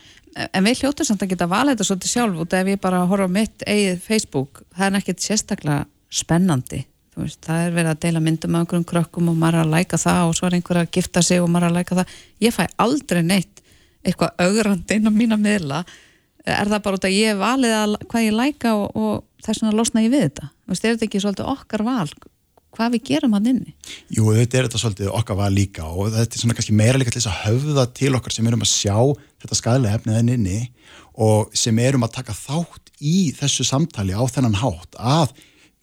Speaker 3: En við hljóttum samt að geta valið þetta svolítið sjálf og ef ég bara horfa mitt eigið Facebook, það er nekkit sérstaklega spennandi, veist, það er verið að deila myndum af einhverjum krökkum og maður er að læka það og svo er einhver að gifta sig og maður er að læka það. Ég fæ aldrei neitt eitthvað augrand inn á mína miðla. Er það bara út að ég valið að hvað ég læka og, og þess vegna losna ég við þetta, veist, er þetta ekki svolítið okkar val hvað við gerum hann inni.
Speaker 7: Jú, þetta er þetta svolítið okkar var líka og þetta er svona kannski meira líka til þess að höfða til okkar sem erum að sjá þetta skæðilega efnið henni inni og sem erum að taka þátt í þessu samtali á þennan hátt að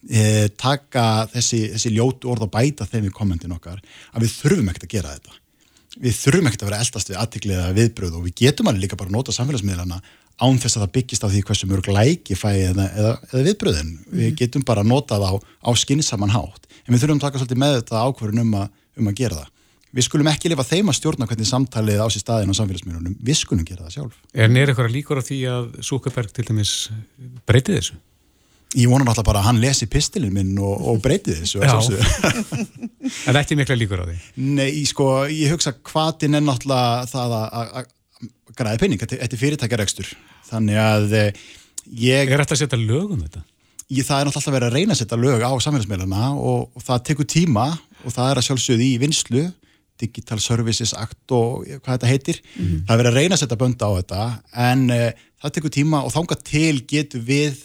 Speaker 7: e, taka þessi, þessi ljótu orð og bæta þeim í kommentin okkar að við þurfum ekkert að gera þetta. Við þurfum ekkert að vera eldast við aðtikliða viðbröð og við getum alveg líka bara að nota samfélagsmiðlana án þess að það byggist á því hversu mörg læki fæði eða, eða, eða viðbröðin. Mm. Við mhm. getum bara að nota það á, á skinsaman hátt en við þurfum að taka svolítið með þetta ákverðin um, um að gera það. Við skulum ekki lifa þeim að stjórna hvernig samtalið á sér staðin á samfélagsmiðlunum, við skulum gera það sjálf.
Speaker 2: Er nýr eitthvað líkur á því að Súkerberg til dæmis breytið þessu?
Speaker 7: Ég vona náttúrulega bara að hann lesi pistilin minn og, og breytið þessu.
Speaker 2: en ekki mikla líkur á því?
Speaker 7: Nei, sko, ég hugsa hvaðin er náttúrulega það að græði penning, þetta er fyrirtækjaregstur. Þannig að eh, ég...
Speaker 2: Er þetta að setja lögum þetta?
Speaker 7: ég, það er alltaf verið að reyna að setja lög á samfélagsmeilana og, og það tekur tíma og það er að sjálfsögðu í vinslu Digital Services Act og hvað þetta heitir mm -hmm. það er verið að reyna að setja bönda á þetta en uh, það tekur tíma og þánga til getur við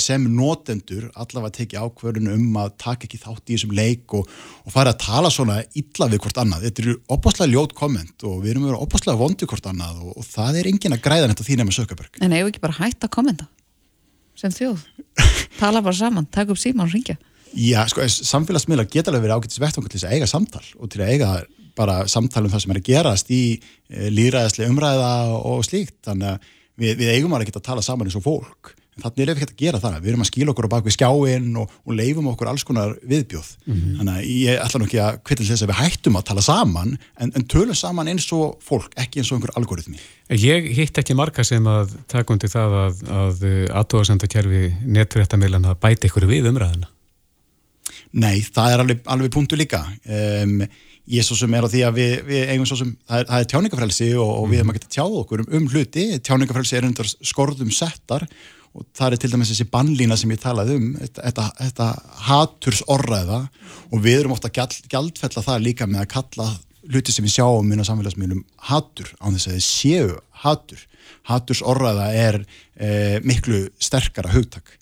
Speaker 7: sem notendur allavega tekið ákverðinu um að taka ekki þátt í þessum leik og, og fara að tala svona illa við hvort annað. Þetta eru opaslega ljót komment og við erum að vera opaslega vondi hvort annað og, og það er engin að græða þetta því nema sökaberg
Speaker 3: En hefur ekki bara hægt að kommenta? sem þjóð. Tala bara saman, taka upp síman og ringja
Speaker 7: Já, sko, samfélagsmiðlar geta alveg verið ágættis vettungur til þess að eiga samtal og til að eiga bara samtal um það sem er að gerast í e, líðræðislega umræða og slíkt, þannig að við, við eigum alveg ekki að tala saman eins og fólk en þannig er við ekki að gera það, við erum að skíla okkur á bakvið skjáinn og, og leifum okkur alls konar viðbjóð, mm -hmm. þannig að ég ætla nú ekki að kvittil þess að við hættum að tala saman en, en tölum saman eins og fólk ekki eins og einhver algoritmi.
Speaker 2: Ég hitt ekki marga sem að taka undir það að, að aðtóðasendakerfi netfréttamilana bæti ykkur við umræðina.
Speaker 7: Nei, það er alveg, alveg punktu líka um, ég svo sem er á því að við, við eigum svo sem, það er, það er tjáningafrelsi og, og við erum að geta tjáð okkur um, um hluti tjáningafrelsi er undir skorðum settar og það er til dæmis þessi bannlína sem ég talaði um, þetta, þetta hatursorraða og við erum ofta gjald, gjaldfella það líka með að kalla hluti sem við sjáum inn á samfélagsmiðlum hatur á þess að þið séu hatur. Hatursorraða er e, miklu sterkara hugtak.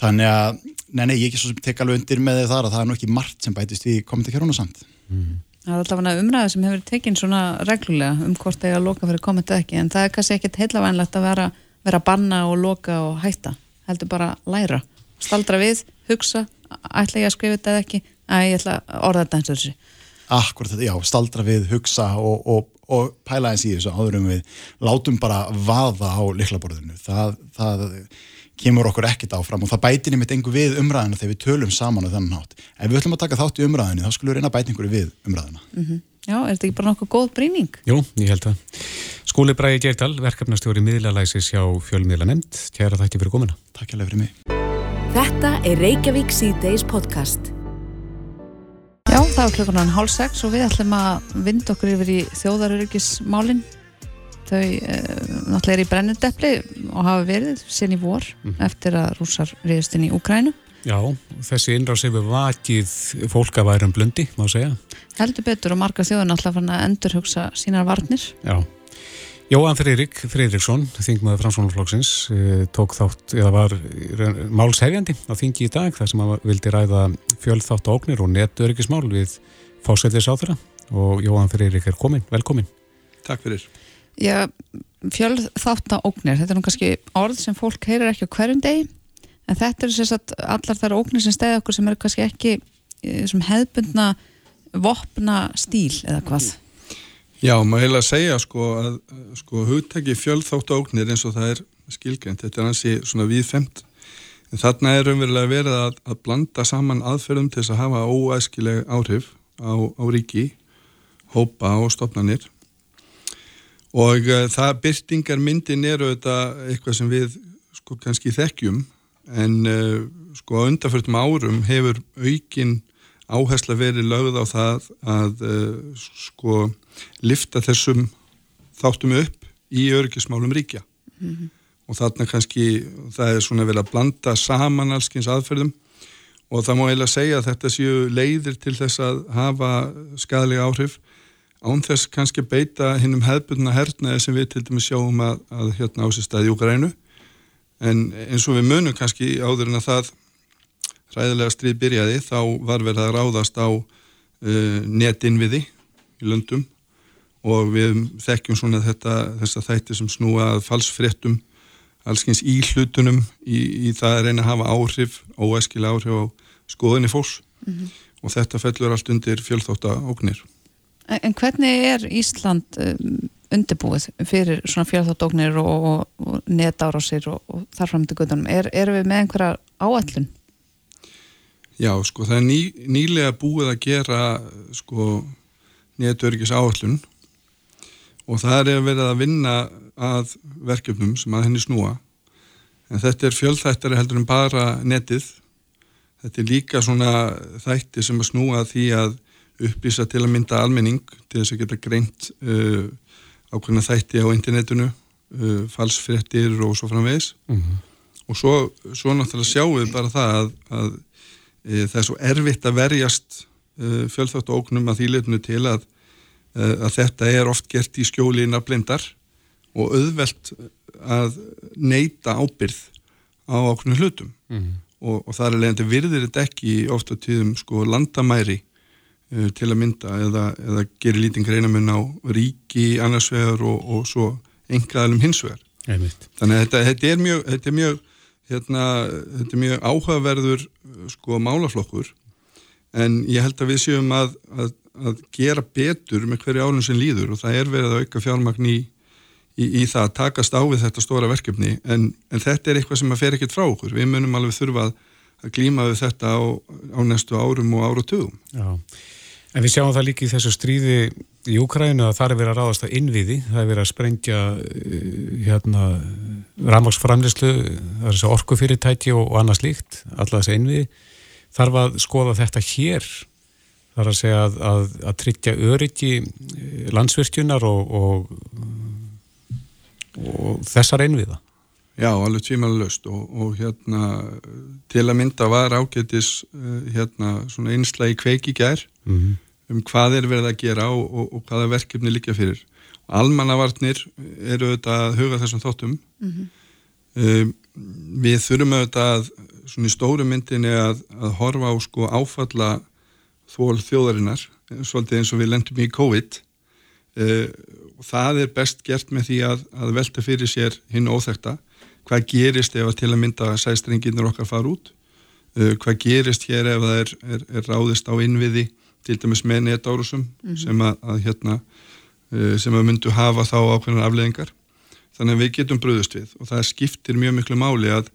Speaker 7: Þannig að, nei, nei, ég ekki svo sem tek alveg undir með þar að það er nú ekki margt sem bætist við komandi kjörun og samt mm.
Speaker 3: Það er alltaf umræða sem hefur tekinn svona reglulega um hvort það er að loka fyrir komandi ekki en það er kannski ekkit heilavænlegt að vera að banna og loka og hætta heldur bara að læra staldra við, hugsa, ætla ég að skrifa þetta eða ekki, að ég ætla að orða þetta eins og þessi
Speaker 7: Akkurat þetta, já, staldra við, hugsa og, og, og pæla eins í þessu áðurum við látum bara vaða á liklaborðinu, það, það kemur okkur ekkit áfram og það bætir nýmitt engu við umræðina þegar við tölum saman á þennan hátt. Ef við ætlum að taka þátt í umræðinu þá skulum við reyna að bæta einhverju við umræðina.
Speaker 3: Mm -hmm. Já, er þetta ekki bara nokkuð góð breyning?
Speaker 2: Jú, ég held að. Skúli Bræði Geirdal, verkefnastjóri miðlalæsis hjá fjölmiðla nefnd. Kæra þakki fyrir komina.
Speaker 7: Takk alveg fyrir mig.
Speaker 1: Þetta er Reykjavík C-Days podcast.
Speaker 3: Já, það er klukkunan hálf sex og við ætlum að vinda okkur yfir í þjóðaröryggismálinn. Þau e, náttúrulega er í brennundepli og hafa verið sen í vor mm -hmm. eftir að rúsar riðist inn í Ukrænu.
Speaker 2: Já, þessi innráð sem við vakið fólk að værum blundi, má segja.
Speaker 3: Heldur betur og marga þjóðan alltaf fann að endurhugsa sínar varnir.
Speaker 2: Já, Jóhann Freyrík Freyríksson, þingmaður Fransvonarflokksins, eh, tók þátt, eða var málshefjandi á þingi í dag, þar sem hann vildi ræða fjöldþátt áknir og netöryggismál við fásættis á þeirra og Jóhann Freyrík er komin, velkomin.
Speaker 8: Takk fyrir.
Speaker 3: Já, fjölþáttaóknir, þetta er nú kannski orð sem fólk heyrir ekki á hverjum degi en þetta sem sagt allar þar óknir sem stæði okkur sem eru kannski ekki eh, sem hefðbundna vopna stíl eða hvað
Speaker 8: Já, maður heila að segja sko að sko hugtæki fjölþáttaóknir eins og það er skilgjönd, þetta er hansi svona viðfemt en þarna er umverulega verið að, að blanda saman aðferðum til þess að hafa óæskileg áhrif á, á ríki hópa og stopnarnir og uh, það byrtingar myndin eru þetta eitthvað sem við sko kannski þekkjum en uh, sko á undarförtum árum hefur aukin áhersla verið lögð á það að uh, sko lifta þessum þáttum upp í öryggismálum ríkja. Mm -hmm. og þarna kannski það er svona vel að blanda saman allskins aðferðum. Og það má eiginlega segja að þetta séu leiðir til þess að hafa skadalega áhrif. Án þess kannski beita hinnum hefðbundna hernaði sem við til dæmis sjáum að, að hérna á sér staði í Úgrænu en eins og við munum kannski áður en að það ræðilega stríð byrjaði þá var verið að ráðast á uh, netinviði í löndum og við þekkjum svona þetta, þessa þætti sem snúa að falsfréttum allskyns í hlutunum í, í það að reyna að hafa áhrif, óæskilega áhrif á skoðinni fólks mm -hmm. og þetta fellur allt undir fjölþótta ógnir.
Speaker 3: En hvernig er Ísland um, undirbúið fyrir svona fjárþáttóknir og, og, og netárásir og, og þarfram til guðunum? Er, er við með einhverja áallun?
Speaker 8: Já, sko, það er ný, nýlega búið að gera sko netörgis áallun og það er verið að vinna að verkefnum sem að henni snúa. En þetta er fjöldþættari heldur en bara netið. Þetta er líka svona þætti sem að snúa því að upplýsa til að mynda almenning til þess að geta greint uh, ákveðna þætti á internetinu uh, falsfrettir og svo framvegs mm -hmm. og svo, svo náttúrulega sjáum við bara það að, að það er svo erfitt að verjast uh, fjölþátt og óknum að því leitinu til að, uh, að þetta er oft gert í skjóli nafnblindar og auðvelt að neyta ábyrð á ákveðnu hlutum mm -hmm. og, og það er leiðandi virðir þetta ekki ofta tíðum sko landamæri uh, til að mynda eða, eða gerir lítinn greinamun á ríki annarsvegar og, og svo engaðalum hinsvegar. Þannig að þetta, þetta er mjög, þetta er mjög, hérna, þetta er mjög áhugaverður sko málaflokkur en ég held að við séum að, að, að gera betur með hverju álum sem líður og það er verið að auka fjármagn í, í, í það að takast á við þetta stóra verkefni en, en þetta er eitthvað sem að fer ekkert frá okkur. Við munum alveg þurfa að, að glíma við þetta á, á næstu árum og áratugum.
Speaker 2: Já. En við sjáum það líka í þessu stríði í Úkrænu að það er verið að ráðast að innviði, það er verið að sprengja eh, hérna ramagsframlislu, það er þessu orkufyrirtæki og, og annað slíkt, alla þessu innviði. Þarf að skoða þetta hér, þarf að segja að, að, að tryggja öryggi eh, landsvirkjunar og, og, og þessar innviða.
Speaker 8: Já, alveg tvímanlust og, og hérna til að mynda var ágætis uh, hérna svona einslægi kveiki gær mm -hmm. Um hvað er verið að gera og, og, og hvaða verkefni líka fyrir. Almannavarnir eru auðvitað að huga þessum þáttum. Mm -hmm. um, við þurfum auðvitað að svona í stóru myndinni að, að horfa á sko áfalla þól þjóðarinnar, svolítið eins og við lendum í COVID uh, það er best gert með því að, að velta fyrir sér hinn óþekta hvað gerist ef að til að mynda sæstrenginir okkar fara út uh, hvað gerist hér ef það er, er, er ráðist á innviði til dæmis með netárusum mm -hmm. sem að, að hérna uh, sem að myndu hafa þá ákveðnar afleðingar þannig að við getum bröðust við og það skiptir mjög miklu máli að,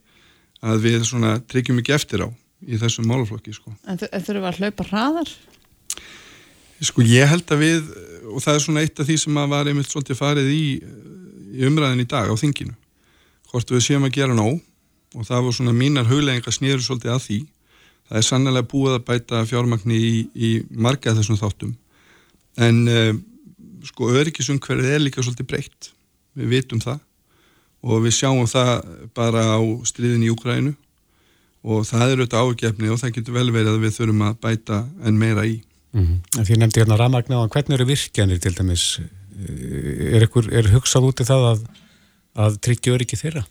Speaker 8: að við svona tryggjum ekki eftir á í þessum málaflokki sko.
Speaker 3: En þurfum að hlaupa hraðar?
Speaker 8: Sko ég held að við og það er svona eitt af því sem að var einmitt svolítið farið í, í umræðin í dag á þinginu hvort við séum að gera nóg og það voru svona mínar hugleggingar snýður svolítið að því það er sannlega búið að bæta fjármagni í, í marga þessum þáttum. En uh, sko öryggisumhverfið er líka svolítið breytt. Við vitum það. Og við sjáum það bara á stríðin í Úkrænu og það er auðvitað ágefni og það getur vel verið að við þurfum að bæta en meira í.
Speaker 2: Mm -hmm. Því nefndi hérna rafmagna á hvernig eru virkjanir til dæmis? Er, ykkur, er hugsað út í það að að tryggja öryggi þeirra?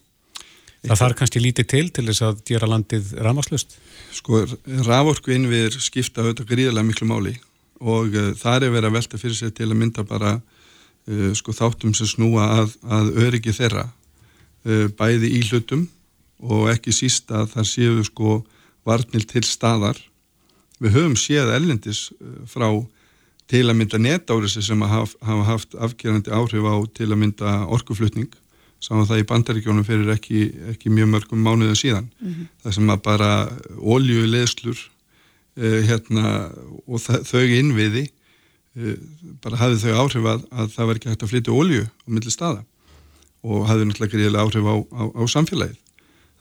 Speaker 2: Það þarf kannski lítið til til þess að gera landið ramaslust?
Speaker 8: Sko, raforku innviðir skipta auðvitað gríðarlega miklu máli og uh, það er verið að velta fyrir sig til að mynda bara uh, sko þáttum sem snúa að, að öryggi þeirra uh, bæði í hlutum og ekki síst að það séu sko varnil til staðar við höfum séð ellendis frá til að mynda netáriðsi sem hafa haft afgerandi áhrif á til að mynda orkuflutning sáum það í bandaríkjónum fyrir ekki, ekki mjög mörgum mánuðu síðan mm -hmm. það sem að bara óljuleðslur uh, hérna og þau innviði uh, bara hafið þau áhrif að, að það var ekki hægt að flytja ólju á milli staða og hafið náttúrulega greiðilega áhrif á, á, á samfélagið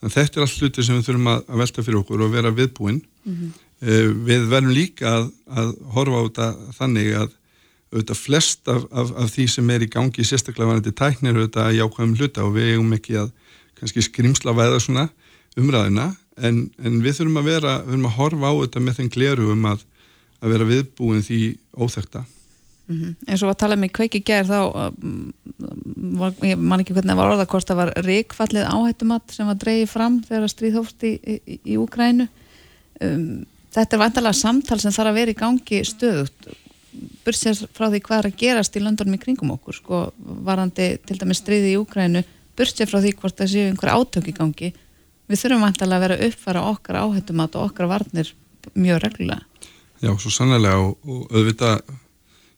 Speaker 8: þannig þetta er allt hluti sem við þurfum að, að velta fyrir okkur og vera viðbúinn mm -hmm. uh, við verðum líka að, að horfa á þetta þannig að auðvitað flest af, af, af því sem er í gangi sérstaklega vanandi tæknir auðvitað að jákvæðum hluta og við eigum ekki að kannski skrimsla væða svona umræðina en, en við þurfum að vera, við þurfum að horfa á þetta með þeim gleru um að, að vera viðbúin því óþekta
Speaker 3: Mm -hmm. eins og að tala með kveiki gerð þá um, var, ég man ekki hvernig það var orðakost það var reikfallið áhættumatt sem var dreyið fram þegar stríð hófst í, í, í Úkrænu um, þetta er vantalega samtal sem þarf að vera í gangi stöðut bursið frá því hvað er að gerast í löndunum í kringum okkur sko, varandi til dæmis stríði í Úkrænu bursið frá því hvort það séu einhver átök í gangi. Við þurfum vantalega að vera uppfara okkar áhættumatt og okkar varnir mjög reglulega.
Speaker 8: Já, svo sannlega og, og auðvitað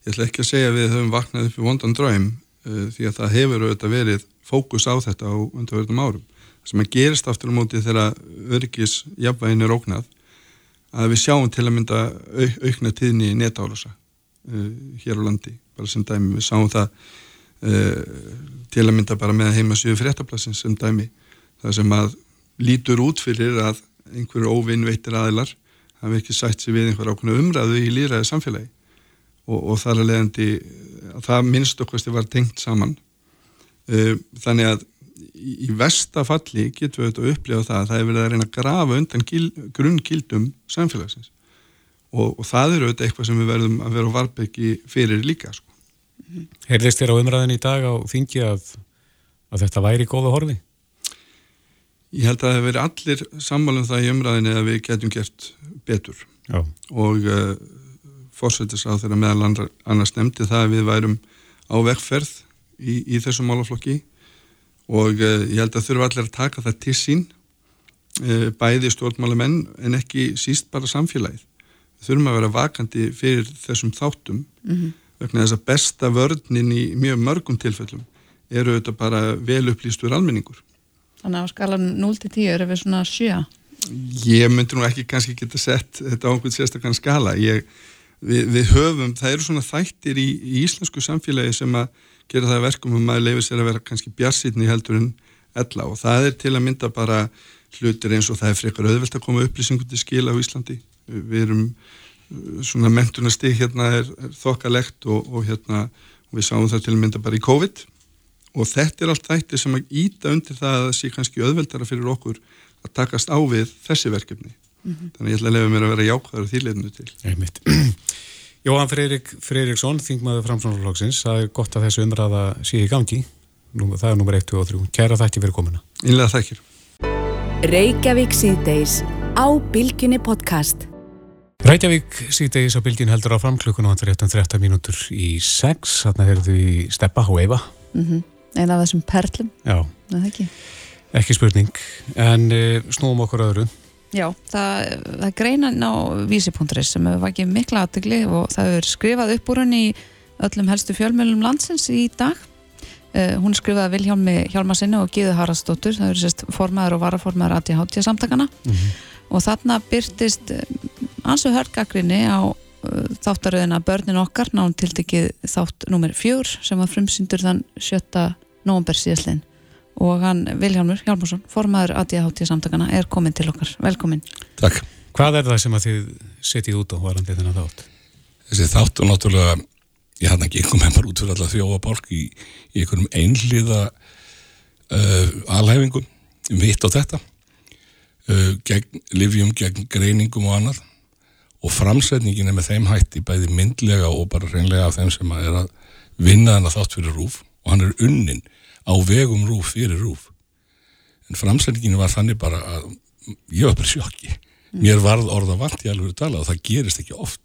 Speaker 8: ég ætla ekki að segja að við höfum vaknað upp í vondan draum uh, því að það hefur auðvitað verið fókus á þetta á undarverðum árum. Sem að gerist aftur á móti þegar örgis jafnvægin er ógnað að við sjáum til að mynda au, aukna tíðni í netálusa hér á landi, bara sem dæmi. Við sáum það uh, til að mynda bara með heimasíðu fréttaplassins sem dæmi. Það sem að lítur út fyrir að einhverju óvinnveitir aðilar hafi ekki sætt sér við einhver ákveðna umræðu í líraði samfélagi og, og þar að leiðandi að það minnst okkvæmst var tengt saman þannig að í vestafalli getum við auðvitað að upplifa það að það er verið að reyna að grafa undan grunngildum samfélagsins og, og það eru auðvitað eitthvað sem við verðum að vera á varbyggi fyrir líka sko.
Speaker 2: Heyrðist þér á umræðin í dag á þingi að, að þetta væri góða horfi?
Speaker 8: Ég held að það hefur verið allir sammálum það í umræðinni að við getum gert betur
Speaker 2: Já.
Speaker 8: og uh, fórsættis á þeirra meðal annars nefndi það að við værum á vegferð í, í þessum málaflokki og uh, ég held að þurfa allir að taka það til sín uh, bæði stjórnmálumenn en ekki síst bara samfélagið. Þurfum að vera vakandi fyrir þessum þáttum mm -hmm. vegna þess að besta vörninn í mjög mörgum tilfellum eru þetta bara vel upplýstur almenningur.
Speaker 3: Þannig að á skalan 0-10 eru við svona 7?
Speaker 8: Ég myndi nú ekki kannski geta sett þetta á einhvern sérstaklega skala. Ég við, við höfum, það eru svona þættir í, í íslensku samfélagi sem að gera það verkum um að leifa sér að vera kannski bjarsýtni heldur en ella og það er til að mynda bara hlutir eins og það er frekar auðvelt að koma upplýsingum til skila á Íslandi við erum uh, svona mentunastig hérna er, er þokkalegt og, og hérna og við sáum það til að mynda bara í COVID. Og þetta er allt þættir sem að íta undir það að það sé kannski auðveltara fyrir okkur að takast á við þessi verkefni. Mm -hmm. þannig ég ætla að lefa mér að vera jákvæður þýrleitinu til.
Speaker 2: Einmitt. Jóhann Freyrik Freyriksson, þingmaður framsvonarflokksins það er gott að þessu umræða sé í gangi. Nú, það er nummer 1, 2 og 3 Kæra þætti fyrir komuna.
Speaker 8: Innlega þækkir
Speaker 1: Reykjavík síðdeis á Bilginni podcast
Speaker 2: Reykjavík síðdeis á Bilgin heldur á framklukkunum og það er 13 mínútur í 6 þarna er þau í Steppa og Eva
Speaker 3: mm -hmm. Einn af þessum perlum
Speaker 2: Já,
Speaker 3: ekki.
Speaker 2: ekki spurning en e, snúum okkur öðru
Speaker 3: Já, það, það greina á vísi.is sem hefur vakið mikla aðtegli og það hefur skrifað upp úr henni í öllum helstu fjölmjölum landsins í dag. Uh, hún skrifaði Vilhjálmi Hjálmarsinni og Gíðu Haraldsdóttur, það eru sérst formaður og varaformaður ATH samtakana mm -hmm. og þarna byrtist ansu hörgagrinni á uh, þáttaröðina Börnin okkar, nán tiltekið þátt nummer fjör sem var frumsyndur þann 7. november síðastlinn og hann Viljámur Hjálmarsson, formaður ADHT samtakana, er komin til okkar. Velkomin.
Speaker 9: Takk.
Speaker 2: Hvað er það sem að þið setjið út á varandi þennan þátt?
Speaker 9: Þessi þátt og náttúrulega, ég hann ekki einhver með bara út fyrir alla þjóa bálk í, í einhverjum einliða uh, alhæfingum um hitt á þetta uh, gegn livjum, gegn greiningum og annað og framsetningin er með þeim hætti bæði myndlega og bara reynlega af þeim sem að er að vinna hann að þátt fyrir rúf og hann er unnin á vegum rúf fyrir rúf en framsendinginu var þannig bara að ég var bara sjokki. Mér varð orða vant í alveg að tala og það gerist ekki oft.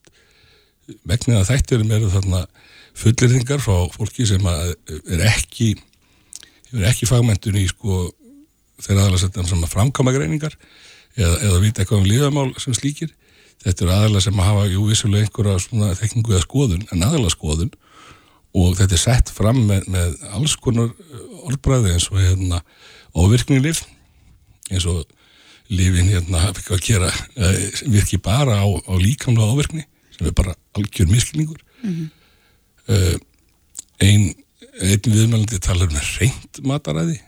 Speaker 9: Vegna að þætturum eru þarna fullirðingar frá fólki sem er ekki er ekki fagmentun í sko þeirra aðalega sem að framkama greiningar eða, eða vita eitthvað um líðamál sem slíkir þetta eru aðalega sem að hafa jú vissulega einhverja svona þekkingu eða skoðun en aðalega skoðun. Og þetta er sett fram með, með alls konar orðbræði eins og hérna ofirkninglif eins og lifin hérna ekki að gera eh, virki bara á, á líkamlega ofirkni sem er bara algjör miskilningur mm -hmm. uh, ein einn viðmælandi talar um reynd mataræði.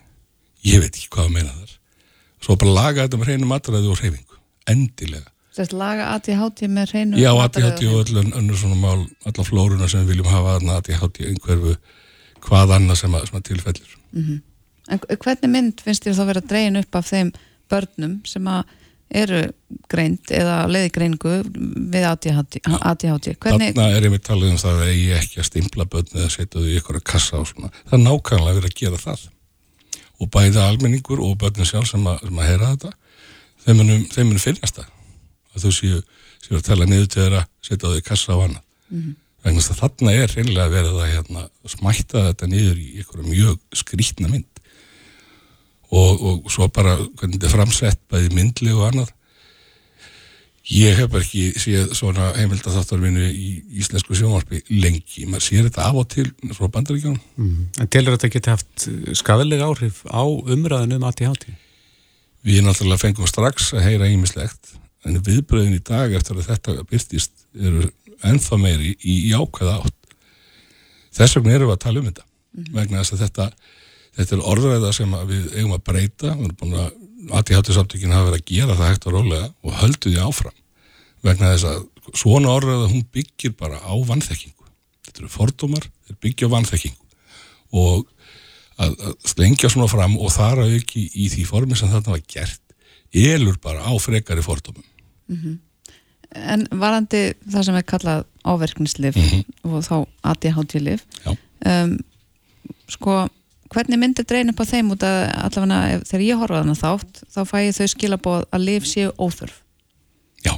Speaker 9: Ég veit ekki hvað að meina þar. Svo bara laga þetta með reynu mataræði og reyfingu endilega
Speaker 3: Sérst laga ADHD með reynu
Speaker 9: Já, ADHD og öll önnur svona mál alla flóruna sem við viljum hafa ADHD einhverfu hvað annað sem að, sem að tilfellur mm -hmm.
Speaker 3: En hvernig mynd finnst þér þá verið að dreyin upp af þeim börnum sem að eru greint eða leiði greiningu við ADHD.
Speaker 9: Hvernig... Þarna er ég með talið um það að ég ekki að stimpla börn eða setja þau í ykkur að kassa á svona. Það er nákvæmlega verið að gera það og bæði almenningur og börnum sjálf sem að, sem að heyra þetta þeim munum finnast það að þau séu, séu að tala niður til þeirra setja þau í kassa á annað mm -hmm. þess að þarna er reynilega verið að hérna, smætta þetta niður í ykkur mjög skrítna mynd og, og svo bara hvernig þetta er framsett bæði myndli og annað ég hef ekki séð svona heimildatháttarvinu í íslensku sjónvarpi lengi, maður sér þetta af og til frá bandaríkjónum
Speaker 2: mm. En telur þetta geti haft skadalega áhrif á umræðinu um ADHD?
Speaker 9: Við náttúrulega fengum strax að heyra ímislegt en viðbröðin í dag eftir að þetta byrstist eru ennþá meiri í, ákveða átt. Þess vegna erum við að tala um þetta. Mm. vegna þess að þetta þetta er orðræða sem við eigum að breyta. Við erum búin að ATH samtökin hafa verið að gera það hægt og rólega og höldu því áfram. Vegna þess að svona orðræða hún byggir bara á vannþekkingu þetta eru fordómar, þetta byggja á vannþekkingu og að, að slengja svona fram og þara ekki í því formi sem þetta var gert elur bara á frekari fordómum mm -hmm.
Speaker 3: En varandi það sem er kallað áverknislif mm -hmm. og þá ADHD-lif um, sko hvernig myndir dreyin upp á þeim út að allavega þegar ég horfa þannig þátt þá fæ ég þau skilabóð að liv séu óþörf
Speaker 9: Já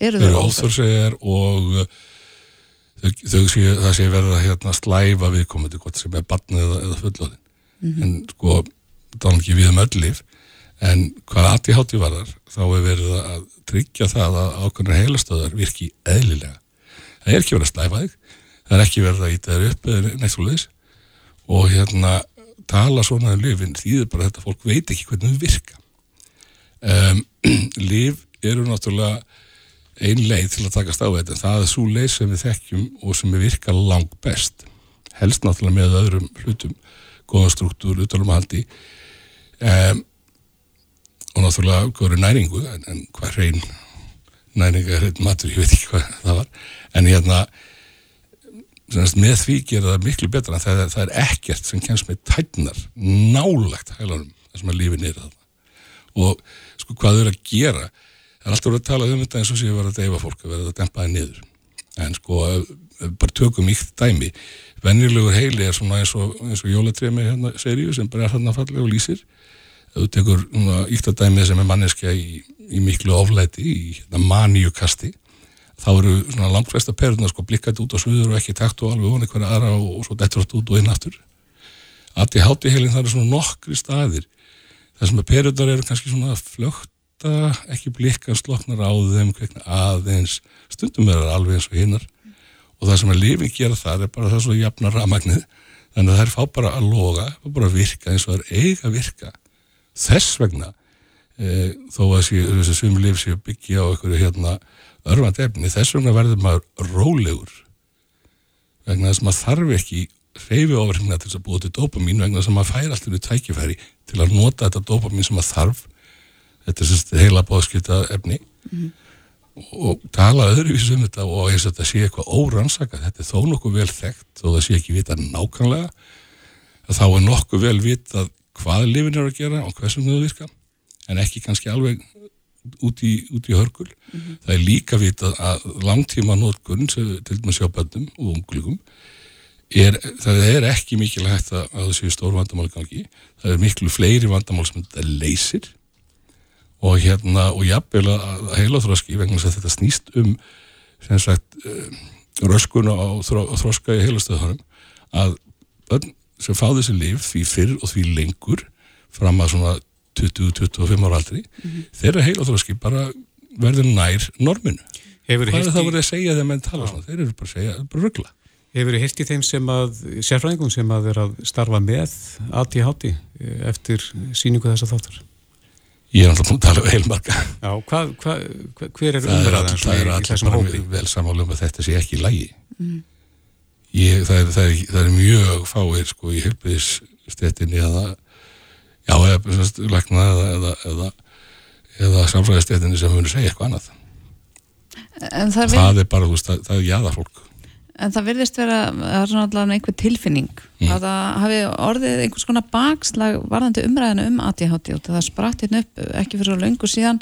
Speaker 3: Eru þau
Speaker 9: óþörf segir og uh, þau, þau séu það séu verið að hérna, slæfa viðkomandi sem er barnið eða, eða fullóðin mm -hmm. en sko þá er ekki við um öll liv en hvað hátti varðar þá er verið að tryggja það að ákveðnar heilastöðar virki eðlilega. Það er ekki verið að slæfa þig það er ekki verið að íta þér upp eða neitt svolítið og hérna tala svona um lifin þýðir bara að þetta fólk veit ekki hvernig þau virka. Um, liv eru náttúrulega ein leið til að takast á þetta. Það er svo leið sem við þekkjum og sem við virka langt best. Helst náttúrulega með öðrum hlutum góða struktúr, utalum haldi. Um, og náttúrulega góður næringu en, hvað reyn næringa er matur, ég veit ekki hvað það var. En hérna með því gera það miklu betra það, það er ekkert sem kemst með tætnar nálagt hælanum þar sem að lífi nýra það og sko hvað þau eru að gera það er alltaf verið að tala um þetta eins og sé að vera að deyfa fólk að vera að dempa það niður. En sko bara tökum íkt dæmi vennilegur heili er svona eins og, og jólatremi hérna seríu sem bara er þarna fallið og lýsir þú tekur íkt að dæmi sem er manneskja í, í miklu oflæti í hérna, maníukasti þá eru svona langflesta perurna sko blikkað út á sviður og ekki takt og alveg von eitthvað aðra og, og svo dettur allt út og inn aftur. Að í hátíheilin það eru svona nokkri staðir þar sem að perurnar eru kannski svona flökta, ekki blikka sloknar á þeim, aðeins. Stundum er það alveg eins og hinnar og það sem að lifin gera það er bara það svo jafnar ramagnið, þannig að það er fá bara að loga, bara virka eins og það er eiga virka þess vegna e, þó að þessi svimlif séu byggja á einhverju hérna örfand efni, þess vegna verður maður rólegur vegna þess að maður þarf ekki reyfi ofringna til þess að búa til dopamín vegna þess að maður fær alltaf í tækifæri til að nota þetta dopamín sem maður þarf þetta er sérst heila bóðskipta efni mm -hmm. og tala öðruvísum um þetta og eins og þetta sé eitthvað órannsaka þetta er þó nokkuð vel þekkt og það sé ekki vita nákvæmlega þá er nokkuð vel vita hvað lifin er að gera og hversum þau virka en ekki kannski alveg út í, út í hörgul mm -hmm. það er líka vitað að langtíma nótkunn til dæmis hjá bönnum og unglugum er, það er ekki mikil hægt að það séu stór vandamál gangi. Það er miklu fleiri vandamál sem þetta leysir. Og hérna og jafnvel að heila þróski vegna þess að þetta snýst um sem sagt uh, röskun á þró, þróska í heilastöðunum að börn sem fá þessi lif því fyrr og því lengur fram að svona 20-25 ára aldri þeirra heilaþróski bara verður nær norminu.
Speaker 2: Hefur
Speaker 9: hvað er það
Speaker 2: hirti,
Speaker 9: verið að segja þegar menn tala svona? Þeir eru bara að segja, bara ruggla
Speaker 2: hefur hirti þeim sem að, sérfræðingum sem að er að starfa með ADHD eftir síningu þessa þáttar?
Speaker 9: ég er alltaf búin að tala um heilmarga.
Speaker 2: Já, hvað, hvað, hver er
Speaker 9: er
Speaker 2: svona
Speaker 9: það er
Speaker 2: í, í
Speaker 9: mjög vel samálum að þetta sé ekki í lægi ég, það, er, það, er, það er mjög fáir sko í heilbriðisstéttinni eða já, eða lækna eða, eða, eða, eða samfræðistéttinni sem munir segja eitthvað annað
Speaker 3: það,
Speaker 9: það er bara, þú veist, það, er jaðarfólk
Speaker 3: en það virðist vera það er svona allavega einhver tilfinning
Speaker 9: Mm.
Speaker 3: að það hafi orðið einhvers konar bakslag varðandi umræðinu um ADHD og það spratt hérna upp ekki fyrir svo löngu síðan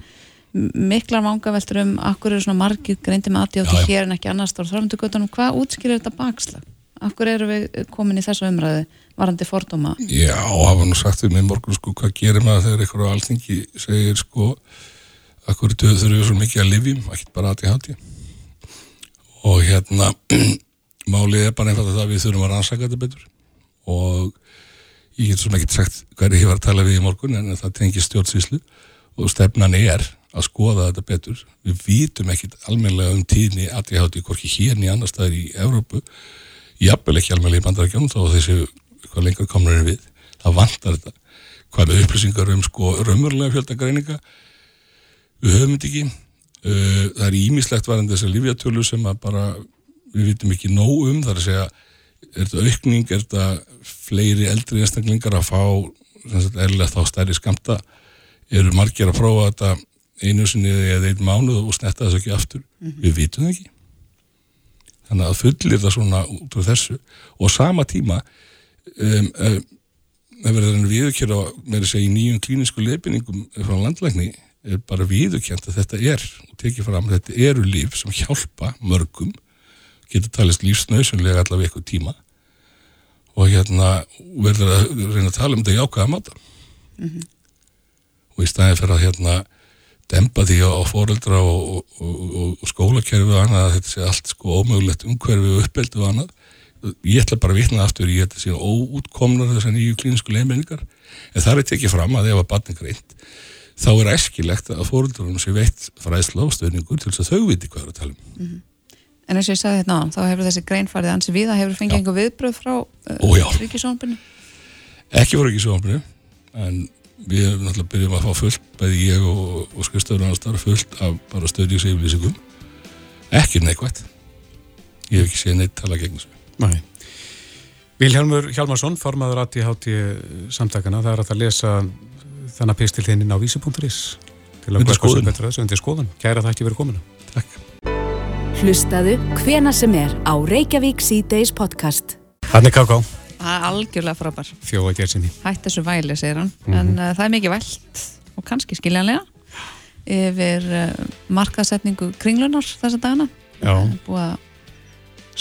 Speaker 3: miklar vangaveltur um akkur eru svona margir greindi með ADHD
Speaker 9: Já, já.
Speaker 3: hér en ekki annars stáður þröfndugötunum, hvað útskýrir þetta bakslag? Akkur eru við komin í þessu umræðu varðandi fordóma?
Speaker 9: Já, var nú sagt við í morgun sko, hvað gerir maður þegar einhver á alþingi segir sko akkur þurfum við svo mikið að lifjum, ekki bara ADHD og hérna málið er bara einfalda það að við þurfum að rannsaka þetta betur og ég get svona ekki sagt hverju ég var að tala við í morgun en það tengir stjórnsvíslu og stefnan er að skoða þetta betur. Við vitum ekkit almennilega um tíðni ADHD hvorki hér niður annar staðar í Evrópu. Jafnvel ekki almennilega í bandarækjum þó að þessi hvað lengur komnar en við. Það vantar þetta. Hvað með upplýsingar um sko raunverulega fjöldagreininga við höfum þetta ekki. Uh, það er ímislegt varðan þessar lífjatölu sem að bara við vitum ekki nóg um. Það er að segja er þetta aukning, er þetta fleiri eldri einstaklingar að fá erlega þá stærri skamta eru margir að prófa þetta einu sinni eða einn mánuð og snetta þessu ekki aftur. Við vitum það ekki. Þannig að fullir það svona út úr þessu. Og sama tíma um, um, það verður enn viðurkjör á með þess að í nýjum klínisku leifinningum frá landlækni er bara viðurkjönd að þetta er og tekið fram að þetta eru líf sem hjálpa mörgum getur talist lífsnausunlega allavega eitthvað tíma. Og hérna verður að reyna að tala um þetta í ákvæða máta og í staðin fyrir að hérna dempa því á, fóreldra og, og, og, og skólakerfi og annað að þetta sé allt sko ómögulegt umhverfi og uppeldi og annað. Ég ætla bara að vitna aftur í þetta sé óútkomnar þessar nýju klínisku leiðmenningar en það er tekið fram að ef að batni greint þá er æskilegt að fóreldrunum sé veitt fræðsla og stöðningur til þess að þau viti hvað er að tala um.
Speaker 3: En eins og ég sagði þetta á, þá hefur þessi greinfarið ansi við, það hefur fengið einhver viðbröð frá uh, ríkisónbyrnu.
Speaker 9: ekki ekki sjónabri en við erum náttúrulega byrjum að fá fullt bæði ég og, og skrifstöður annars þar fullt af bara stöðningsyfirlýsingum ekki neikvægt ég hef ekki séð neitt tala gegn þessu
Speaker 2: Nei. Vilhelmur Hjalmarsson, formaður ADHD samtakana, það er að lesa þannig pistil þinn inn á vísi.is til að sem betur þessu undir skoðun. Kæra þætti verið komina.
Speaker 9: Takk
Speaker 1: Hlustaðu hvena sem er á Reykjavík C-Days podcast.
Speaker 2: Þannig Káká,
Speaker 3: Það er algjörlega frábær.
Speaker 2: þjóða gerðsynni.
Speaker 3: Hætt þessu væli, segir hann. En uh, það er mikið vælt og kannski skiljanlega yfir uh, markaðsetningu kringlunar þessa dagana.
Speaker 2: Já,
Speaker 3: Búið að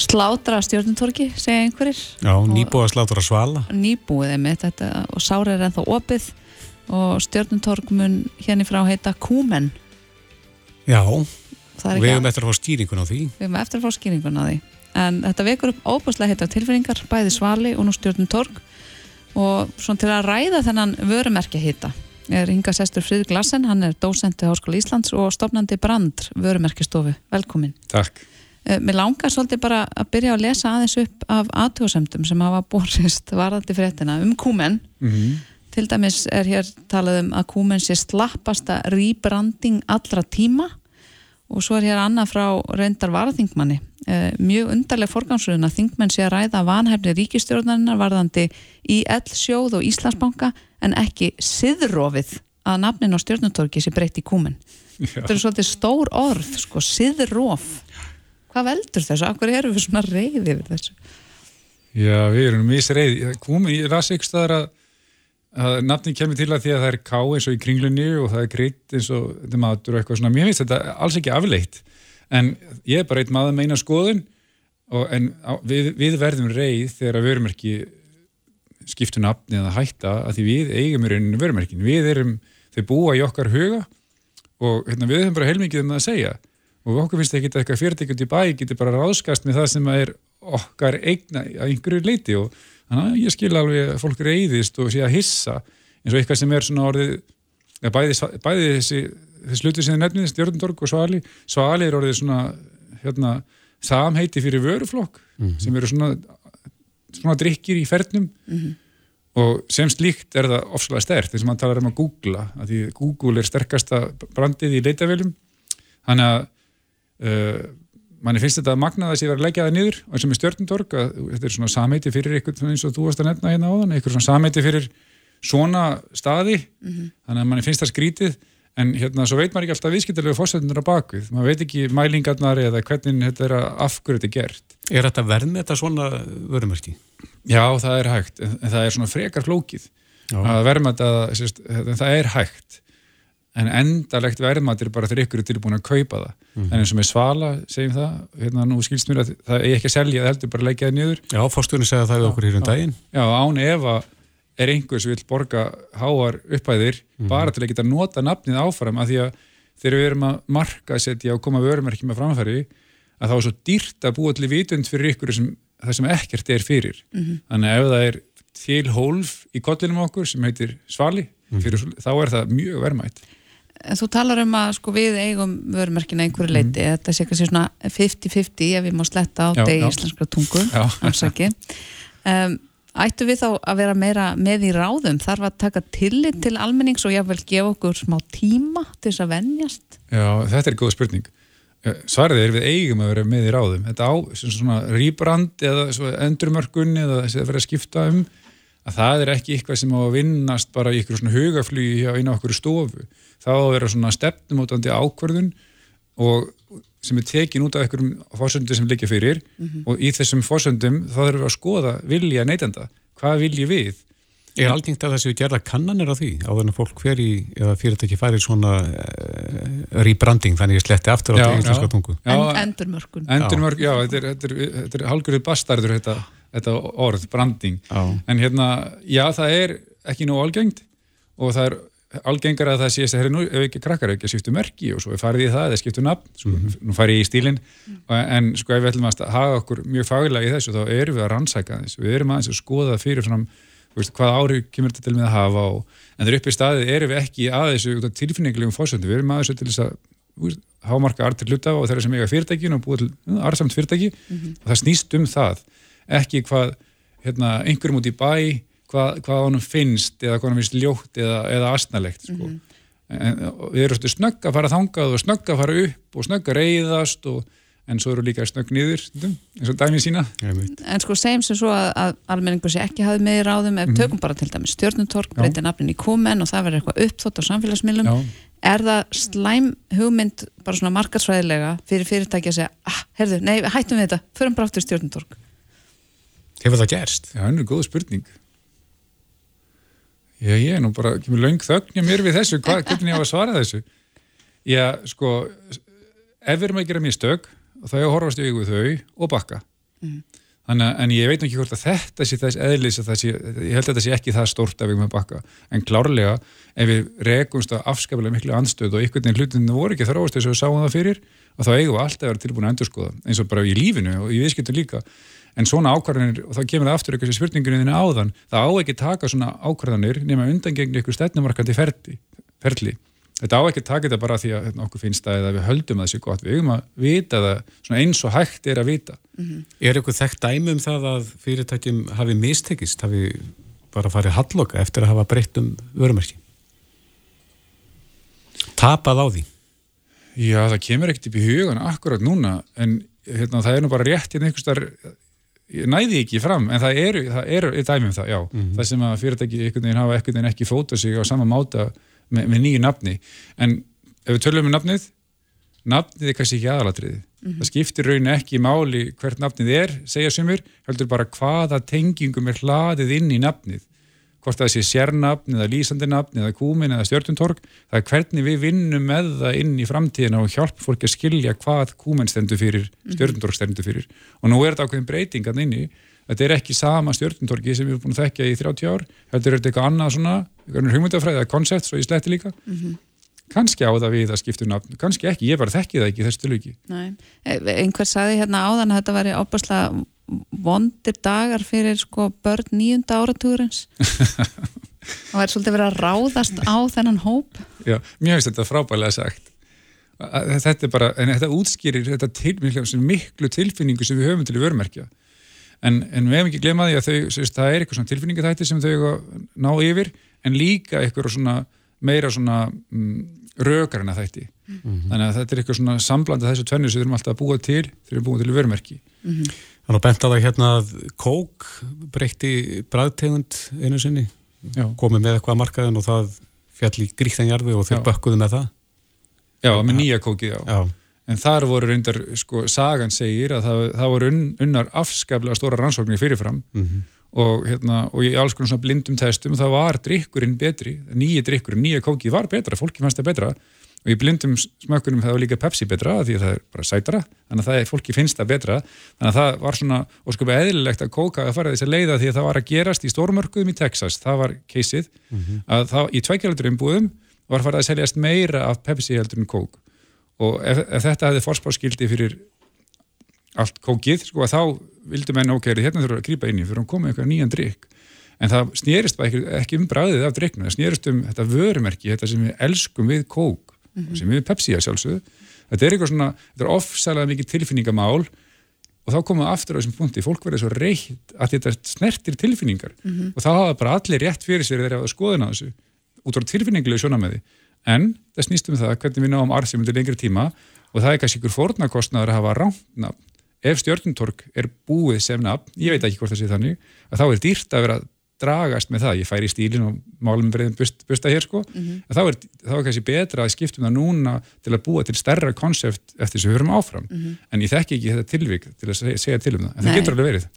Speaker 3: slátra stjórnuntorki, segja einhverjir.
Speaker 2: já, nýbúið að slátur að svala.
Speaker 3: Nýbúið einmitt þetta og sára er ennþá opið og stjórnuntork mun hérna í frá heita Kúmen.
Speaker 2: Já,
Speaker 3: Það er
Speaker 2: við hefum eftir að fá skýringun á því.
Speaker 3: Við erum eftir að fá skýringun á því. En þetta vekur upp óbúslega heitar tilfinningar, bæði svali og nú stjórnum torg og svona til að ræða þennan vörumerkja hita er Inga Sestur Frið Glassen, hann er dósent við Háskóla Íslands og stofnandi Brand vörumerkjastofu. Velkomin.
Speaker 2: Takk.
Speaker 3: Eh, Mér langar svolítið bara að byrja að lesa aðeins upp af aðtjóðsemdum sem hafa borist varðandi fréttina um kúmen.
Speaker 2: Mm
Speaker 3: Til dæmis er hér talað um að kúmen sé slappasta rebranding allra tíma og svo er hér annað frá reyndar varaþingmanni. Eh, mjög undarleg forgangsröðun að þingmenn sé að ræða vanhæfni ríkistjórnarinnar varðandi í L-sjóð og Íslandsbanka en ekki siðrofið að nafnin á stjórnutorki sé breytt í kúmen. Þetta er svolítið stór orð, sko, siðrof. Hvað veldur þessu? Akkur erum við svona reyði yfir þessu?
Speaker 10: Já, við erum misreið. Komum, ég las ykkur staðar að, að nafnin kemur til að því að það er ká eins og í kringlunni og það er krydd eins og þetta matur og eitthvað svona. Mér finnst þetta alls ekki afleitt. En ég er bara eitt maður með eina skoðun og, en á, við, við verðum reið þegar að vörumerki skiptu nafni eða hætta að því við eigum í rauninu vörumerkin. Við erum, þau búa í okkar huga og hérna, við höfum bara heilmikið um það að segja og okkur finnst ekki eitthvað fyrirtækjum í bæ getur bara ráðskast með það sem er okkar eigna að einhverju leiti og þannig að ég skil alveg að fólk reyðist og sé að hissa eins og eitthvað sem er svona orðið ja, bæði, bæði þessi, þessi hluti sem þið nefnið, Stjórnundorg og Svali Svali er orðið svona hérna, samheiti fyrir vöruflokk sem eru svona svona drikkir í fernum. Og sem slíkt er það ofslega stert þess að maður talar um að googla að því Google er sterkasta brandið í leitavélum. Þannig að uh, manni finnst þetta að magna það sé verið að leggja það niður og sem er stjórnundorg að þetta er svona sameiti fyrir eitthvað eins og þú varst að nefna hérna áðan eitthvað svona sameiti fyrir svona staði. Þannig að manni finnst það skrítið en hérna svo veit maður ekki alltaf viðskiptalegu fórsættunar á bakvið, maður veit ekki mælingarnar eða hvernig þetta er að afhverju þetta er gert.
Speaker 2: Er þetta verð með þetta svona vörumerki?
Speaker 10: Já, það er hægt, en það er svona frekar flókið
Speaker 2: Já.
Speaker 10: að verðmæta, sérst, það er hægt en endalegt verðmætt er bara þegar ykkur er tilbúin að kaupa það.
Speaker 2: Mhm.
Speaker 10: en eins og með svala, segjum það hérna nú skilst mér að það er ekki að selja það heldur bara að leggja það niður.
Speaker 2: Já, fórstunni segja það við okkur hér um daginn.
Speaker 10: Já, án efa er einhver sem vil borga háar upphæðir
Speaker 2: Mhm.
Speaker 10: bara til að geta nota nafnið áfram af því að þegar við erum að marka setja og koma vörumerki með framfæri að þá er svo dýrt að búa til vitund fyrir ykkur sem, það sem ekkert er fyrir.
Speaker 3: Mhm.
Speaker 10: þannig að ef það er til hólf í kollinum okkur sem heitir svali fyrir, þá er það mjög verðmætt
Speaker 3: En þú talar um að sko við eigum vörumerkina einhverju leiti, þetta sé kannski svona 50-50 ef við má sletta á
Speaker 10: já.
Speaker 3: íslenskra tungu, afsaki. Um, ættu við þá að vera meira með í ráðum? Þarf að taka tillit til almennings og jáfnvel gefa okkur smá tíma til þess að venjast?
Speaker 10: Já, þetta er góð spurning. Svarið er við eigum að vera með í ráðum. Þetta á sem svona rýbrand eða endurmörkun eða þess að vera að skipta um að það er ekki eitthvað sem á að vinnast bara í ykkur svona hugaflugi hjá einu okkur stofu. Það á að vera svona stefnumótandi ákvörðun og sem er tekin út af einhverjum fórsöndum sem liggja fyrir og í þessum fórsöndum þá þurfum við að skoða vilja neytenda. Hvað vilji við?
Speaker 2: Er algengt að það séu gerða kannanir á því áður en að fólk hver í, eða fyrirtæki færi svona uh, rebranding, þannig ég sletti aftur á
Speaker 10: Já,
Speaker 2: því íslenska tungu
Speaker 10: Já,
Speaker 3: En, endurmörkun.
Speaker 10: Endurmörk, já, þetta er, þetta er, þetta er halgjörðu bastardur þetta, þetta orð, branding
Speaker 2: Já.
Speaker 10: en hérna, já, það er ekki nú algengt og það er algengar að það sé að hérna, ef ekki krakkar ekki að skiptu merki og svo er farið í það eða skiptu nafn, svo, nú farið ég í stílinn. En sko ef við ætlum að hafa okkur mjög faglega í þessu, þá erum við að rannsaka þess við erum aðeins að skoða fyrirfram veist, hvað ári kemur þetta til með að hafa og, en þegar upp í staðið erum við ekki að þessu út af tilfinningulegum fórsöndu, við erum að þessu til þess að hámarka artir hluta og þeirra sem eiga fyrirtækin og búið til uh, arðsamt fyrirtæki. Og það snýst um það ekki hvað hérna, einhverjum út í bæ hvað, hvað honum finnst eða hvað honum finnst ljótt eða, eða astnalegt sko. en, og við erum snögg að fara þangað og snögg að fara upp og snögg að reyðast og, en svo eru líka snögg niður eins og dæmi sína
Speaker 3: En sko segjum sem svo að, að almenningur sé ekki hafið með í ráðum ef tökum bara til dæmis stjórnutork,
Speaker 10: Já.
Speaker 3: breytir nafnin í kúmen og það verður eitthvað uppþótt á samfélagsmiðlum
Speaker 10: Já.
Speaker 3: er það slæm hugmynd bara svona markarsvæðilega fyrir fyrirtæki að segja, ah, herðu, nei, hættum við þetta förum bara aftur í stjórnutork
Speaker 2: Hefur það gerst?
Speaker 10: Já, hann er góð spurning Já, ég er nú bara, kemur löng þögn hjá mér við þessu, hvað, hvernig ég á að svara þessu? Já, sko ef við erum að gera mistök þá er að horfast við þau og bakka. Þannig að, en ég veit ekki hvort að þetta sé þess eðlis að það sé, ég held að þetta sé ekki það stórt að við með bakka, en klárlega ef við rekumst að afskapilega miklu anstöð og einhvern veginn hlutinu voru ekki þróast þess að við sáum það fyrir, og þá eigum við alltaf að vera tilbúin að endurskoða, eins og bara í lífinu og í viðskiptu líka, en svona ákvarðanir og þá kemur það aftur eitthvað sem spurningunni þínu áðan það á ekki að taka svona ákvarðanir nema undangengni ykkur stefnumarkandi ferli, ferli. Þetta á ekki að taka þetta bara því að hérna, okkur finnst eða við höldum að það sé gott, við eigum að vita það svona eins og hægt er að vita
Speaker 2: Er eitthvað þekkt dæmi um það að fyrirtækjum hafi mistekist, hafi bara farið halloka eftir að hafa breytt um vörumerki? Tapað á því?
Speaker 10: Já, það kemur ekkert upp í hugan akkurat núna, en hérna, það er nú bara rétt hérna einhvers þar ég næði ekki fram, en það eru, það eru dæmi um það, já, það sem að fyrirtæki einhvern veginn hafa einhvern veginn ekki fótað sig á sama máta með, með nýju nafni. En ef við tölum um nafnið nafnið er kannski ekki aðalatriði það skiptir raunin ekki máli hvert nafnið er, segja sumir, heldur bara hvaða tengingum er hlaðið inn í nafnið hvort það sé sérnafn eða lýsandi nafn eða kúmin eða stjórnuntorg það er hvernig við vinnum með það inn í framtíðina og hjálp fólki að skilja hvað kúmin stendur fyrir, stjórnuntorg stendur fyrir. Og nú er þetta ákveðin breytingan inni. Þetta er ekki sama stjórnuntorgi sem við erum búin að þekkja í 30 ár heldur er þetta eitthvað annað svona, eitthvað hugmyndafræði eða koncept, svo ég sletti líka. Kannski á það við að skipta um nafn, kannski ekki, ég bara þekki það ekki þessu tilviki.
Speaker 3: Nei, Eh, einhver saði hérna áðan að þetta væri ábærslega vondir dagar fyrir sko börn nýjunda áratugurins og það er svolítið verið að ráðast á þennan hóp
Speaker 10: Já, mér finnst þetta frábælega sagt. Að- að Þetta er bara, en þetta útskýrir þetta til, miklu, miklu tilfinningu sem við höfum til í vörmerkja. En, en við hefum ekki glemað því að þau, sérst, það er eitthvað svona tilfinningatætti sem þau að ná yfir, en líka eitthvað svona meira svona mm, rökarina þætti. Þannig að þetta er eitthvað svona samblanda þessu tvennu sem við erum alltaf að búa til þegar við erum búið til vörmerki.
Speaker 2: Þannig að bent á það hérna að kók breytti bræðtegund einu sinni,
Speaker 10: Já.
Speaker 2: komið með eitthvað að markaðin og það fjall í gríktanjarfi og þeir
Speaker 10: Já.
Speaker 2: bökkuðu með það.
Speaker 10: Já, með nýja kókið, já.
Speaker 2: Já.
Speaker 10: En þar voru reyndar, sko, sagan segir að það, það voru unn, unnar afskaplega stóra rannsóknir fyrirfram og, hérna, og í alls konar svona blindum testum það var drikkurinn betri, nýja drikkurinn, nýja kókið var betra, fólki fannst það betra og í blindum smökkunum það var líka Pepsi betra því að það er bara sætara, þannig að það er, fólki finnst það betra, þannig að það var svona og sko eðlilegt að kóka að fara þess að leiða því að það var að gerast í stórmörkuðum í Texas. Það var keisið, að það í tveikjaldur umbúðum var farið að seljast meira af Pepsi heldur en kók og ef, ef þetta hefði forspárskildi fyrir allt kókið, sko, að þá vildu menn ok, hérna við að grípa inn í fyrir að koma eitthvað nýjan drikk en það snýrist ekki, ekki um bræðið af drikknu, það snýrist um þetta vörumerki, þetta sem við elskum við kók sem við Pepsi að sjálfsögðu. Þetta er eitthvað svona, þetta er ofsalega mikið tilfinningamál. Og þá komum við aftur á þessum punkti, fólk verður svo reitt að þetta snertir tilfinningar. Og þá hafa bara allir rétt fyrir sér þegar það skoðina þessu út á tilfinningulegu sjónamæði en það snýst um það hvernig við náum arðsum undir lengri tíma. Og það er kannski ykkur fórnarkostnaður að hafa rántnafn ef stjörnuntork er búið sem nafn, ég veit ekki hvort það sé þannig að þá er dýrt að vera að dragast með það, ég færi í stílinn og málum breiðum bust, busta hér sko
Speaker 3: Mhm.
Speaker 10: að þá er, þá er kannski betra að skiptum það núna til að búa til stærra konsept eftir þess að við höfum áfram
Speaker 3: Mhm.
Speaker 10: en ég þekki ekki þetta tilvík til að segja, segja til um það en
Speaker 3: Nei.
Speaker 10: það getur alveg verið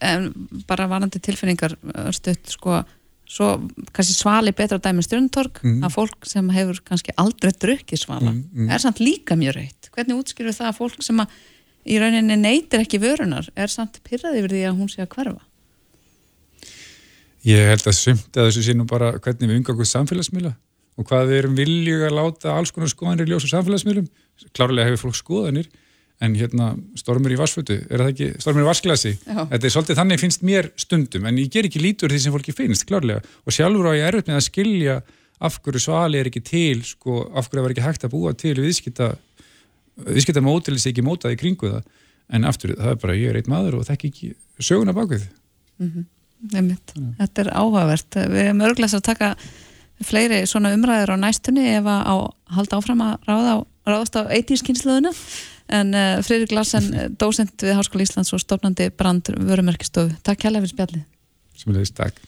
Speaker 3: en bara varandi tilfinningar uh, stutt sko svo kannski svali betra dæmi stjörntorg
Speaker 10: Mhm.
Speaker 3: að fólk sem hefur kannski aldrei drukkið svala
Speaker 10: Mhm, mhm.
Speaker 3: er samt líka mjög reitt hvernig útskýrur það að fólk sem að í rauninni neytir ekki vörunar er samt pyrraði yfir því að hún sé að hverfa
Speaker 10: Ég held að sumt að þessu sé nú bara hvernig við umgangum samfélagsmiðla og hvað við erum viljug að láta alls konar skoðanir ljósa samfélagsmiðlum. Klárlega hefur fólk skoðanir en hérna stormur í vassfötu, er það ekki stormur í vassglasi?
Speaker 3: Já.
Speaker 10: Þetta er svolítið þannig finnst mér stundum en ég ger ekki lítur því sem fólki finnst, klárlega. Og sjálfur á ég erfitt með að skilja af hverju svali er ekki til, sko, af hverju það var ekki hægt að búa til viðskipta, viðskipta mótilis ekki mótaði kringu það. En aftur, það er bara, ég er eitt maður og þekki ekki söguna bakvið.
Speaker 3: Einmitt. Þetta er áhugavert. Við erum örglega að taka fleiri svona umræður á næstunni ef að á, halda áfram að ráða, ráðast á eitískynsluðuna en uh, Freyrik Larsen, eh, dósent við Háskóla Íslands og stofnandi brand vörumerkistofu. Takk kærlega fyrir spjallið.
Speaker 10: Sem er leiðist, takk.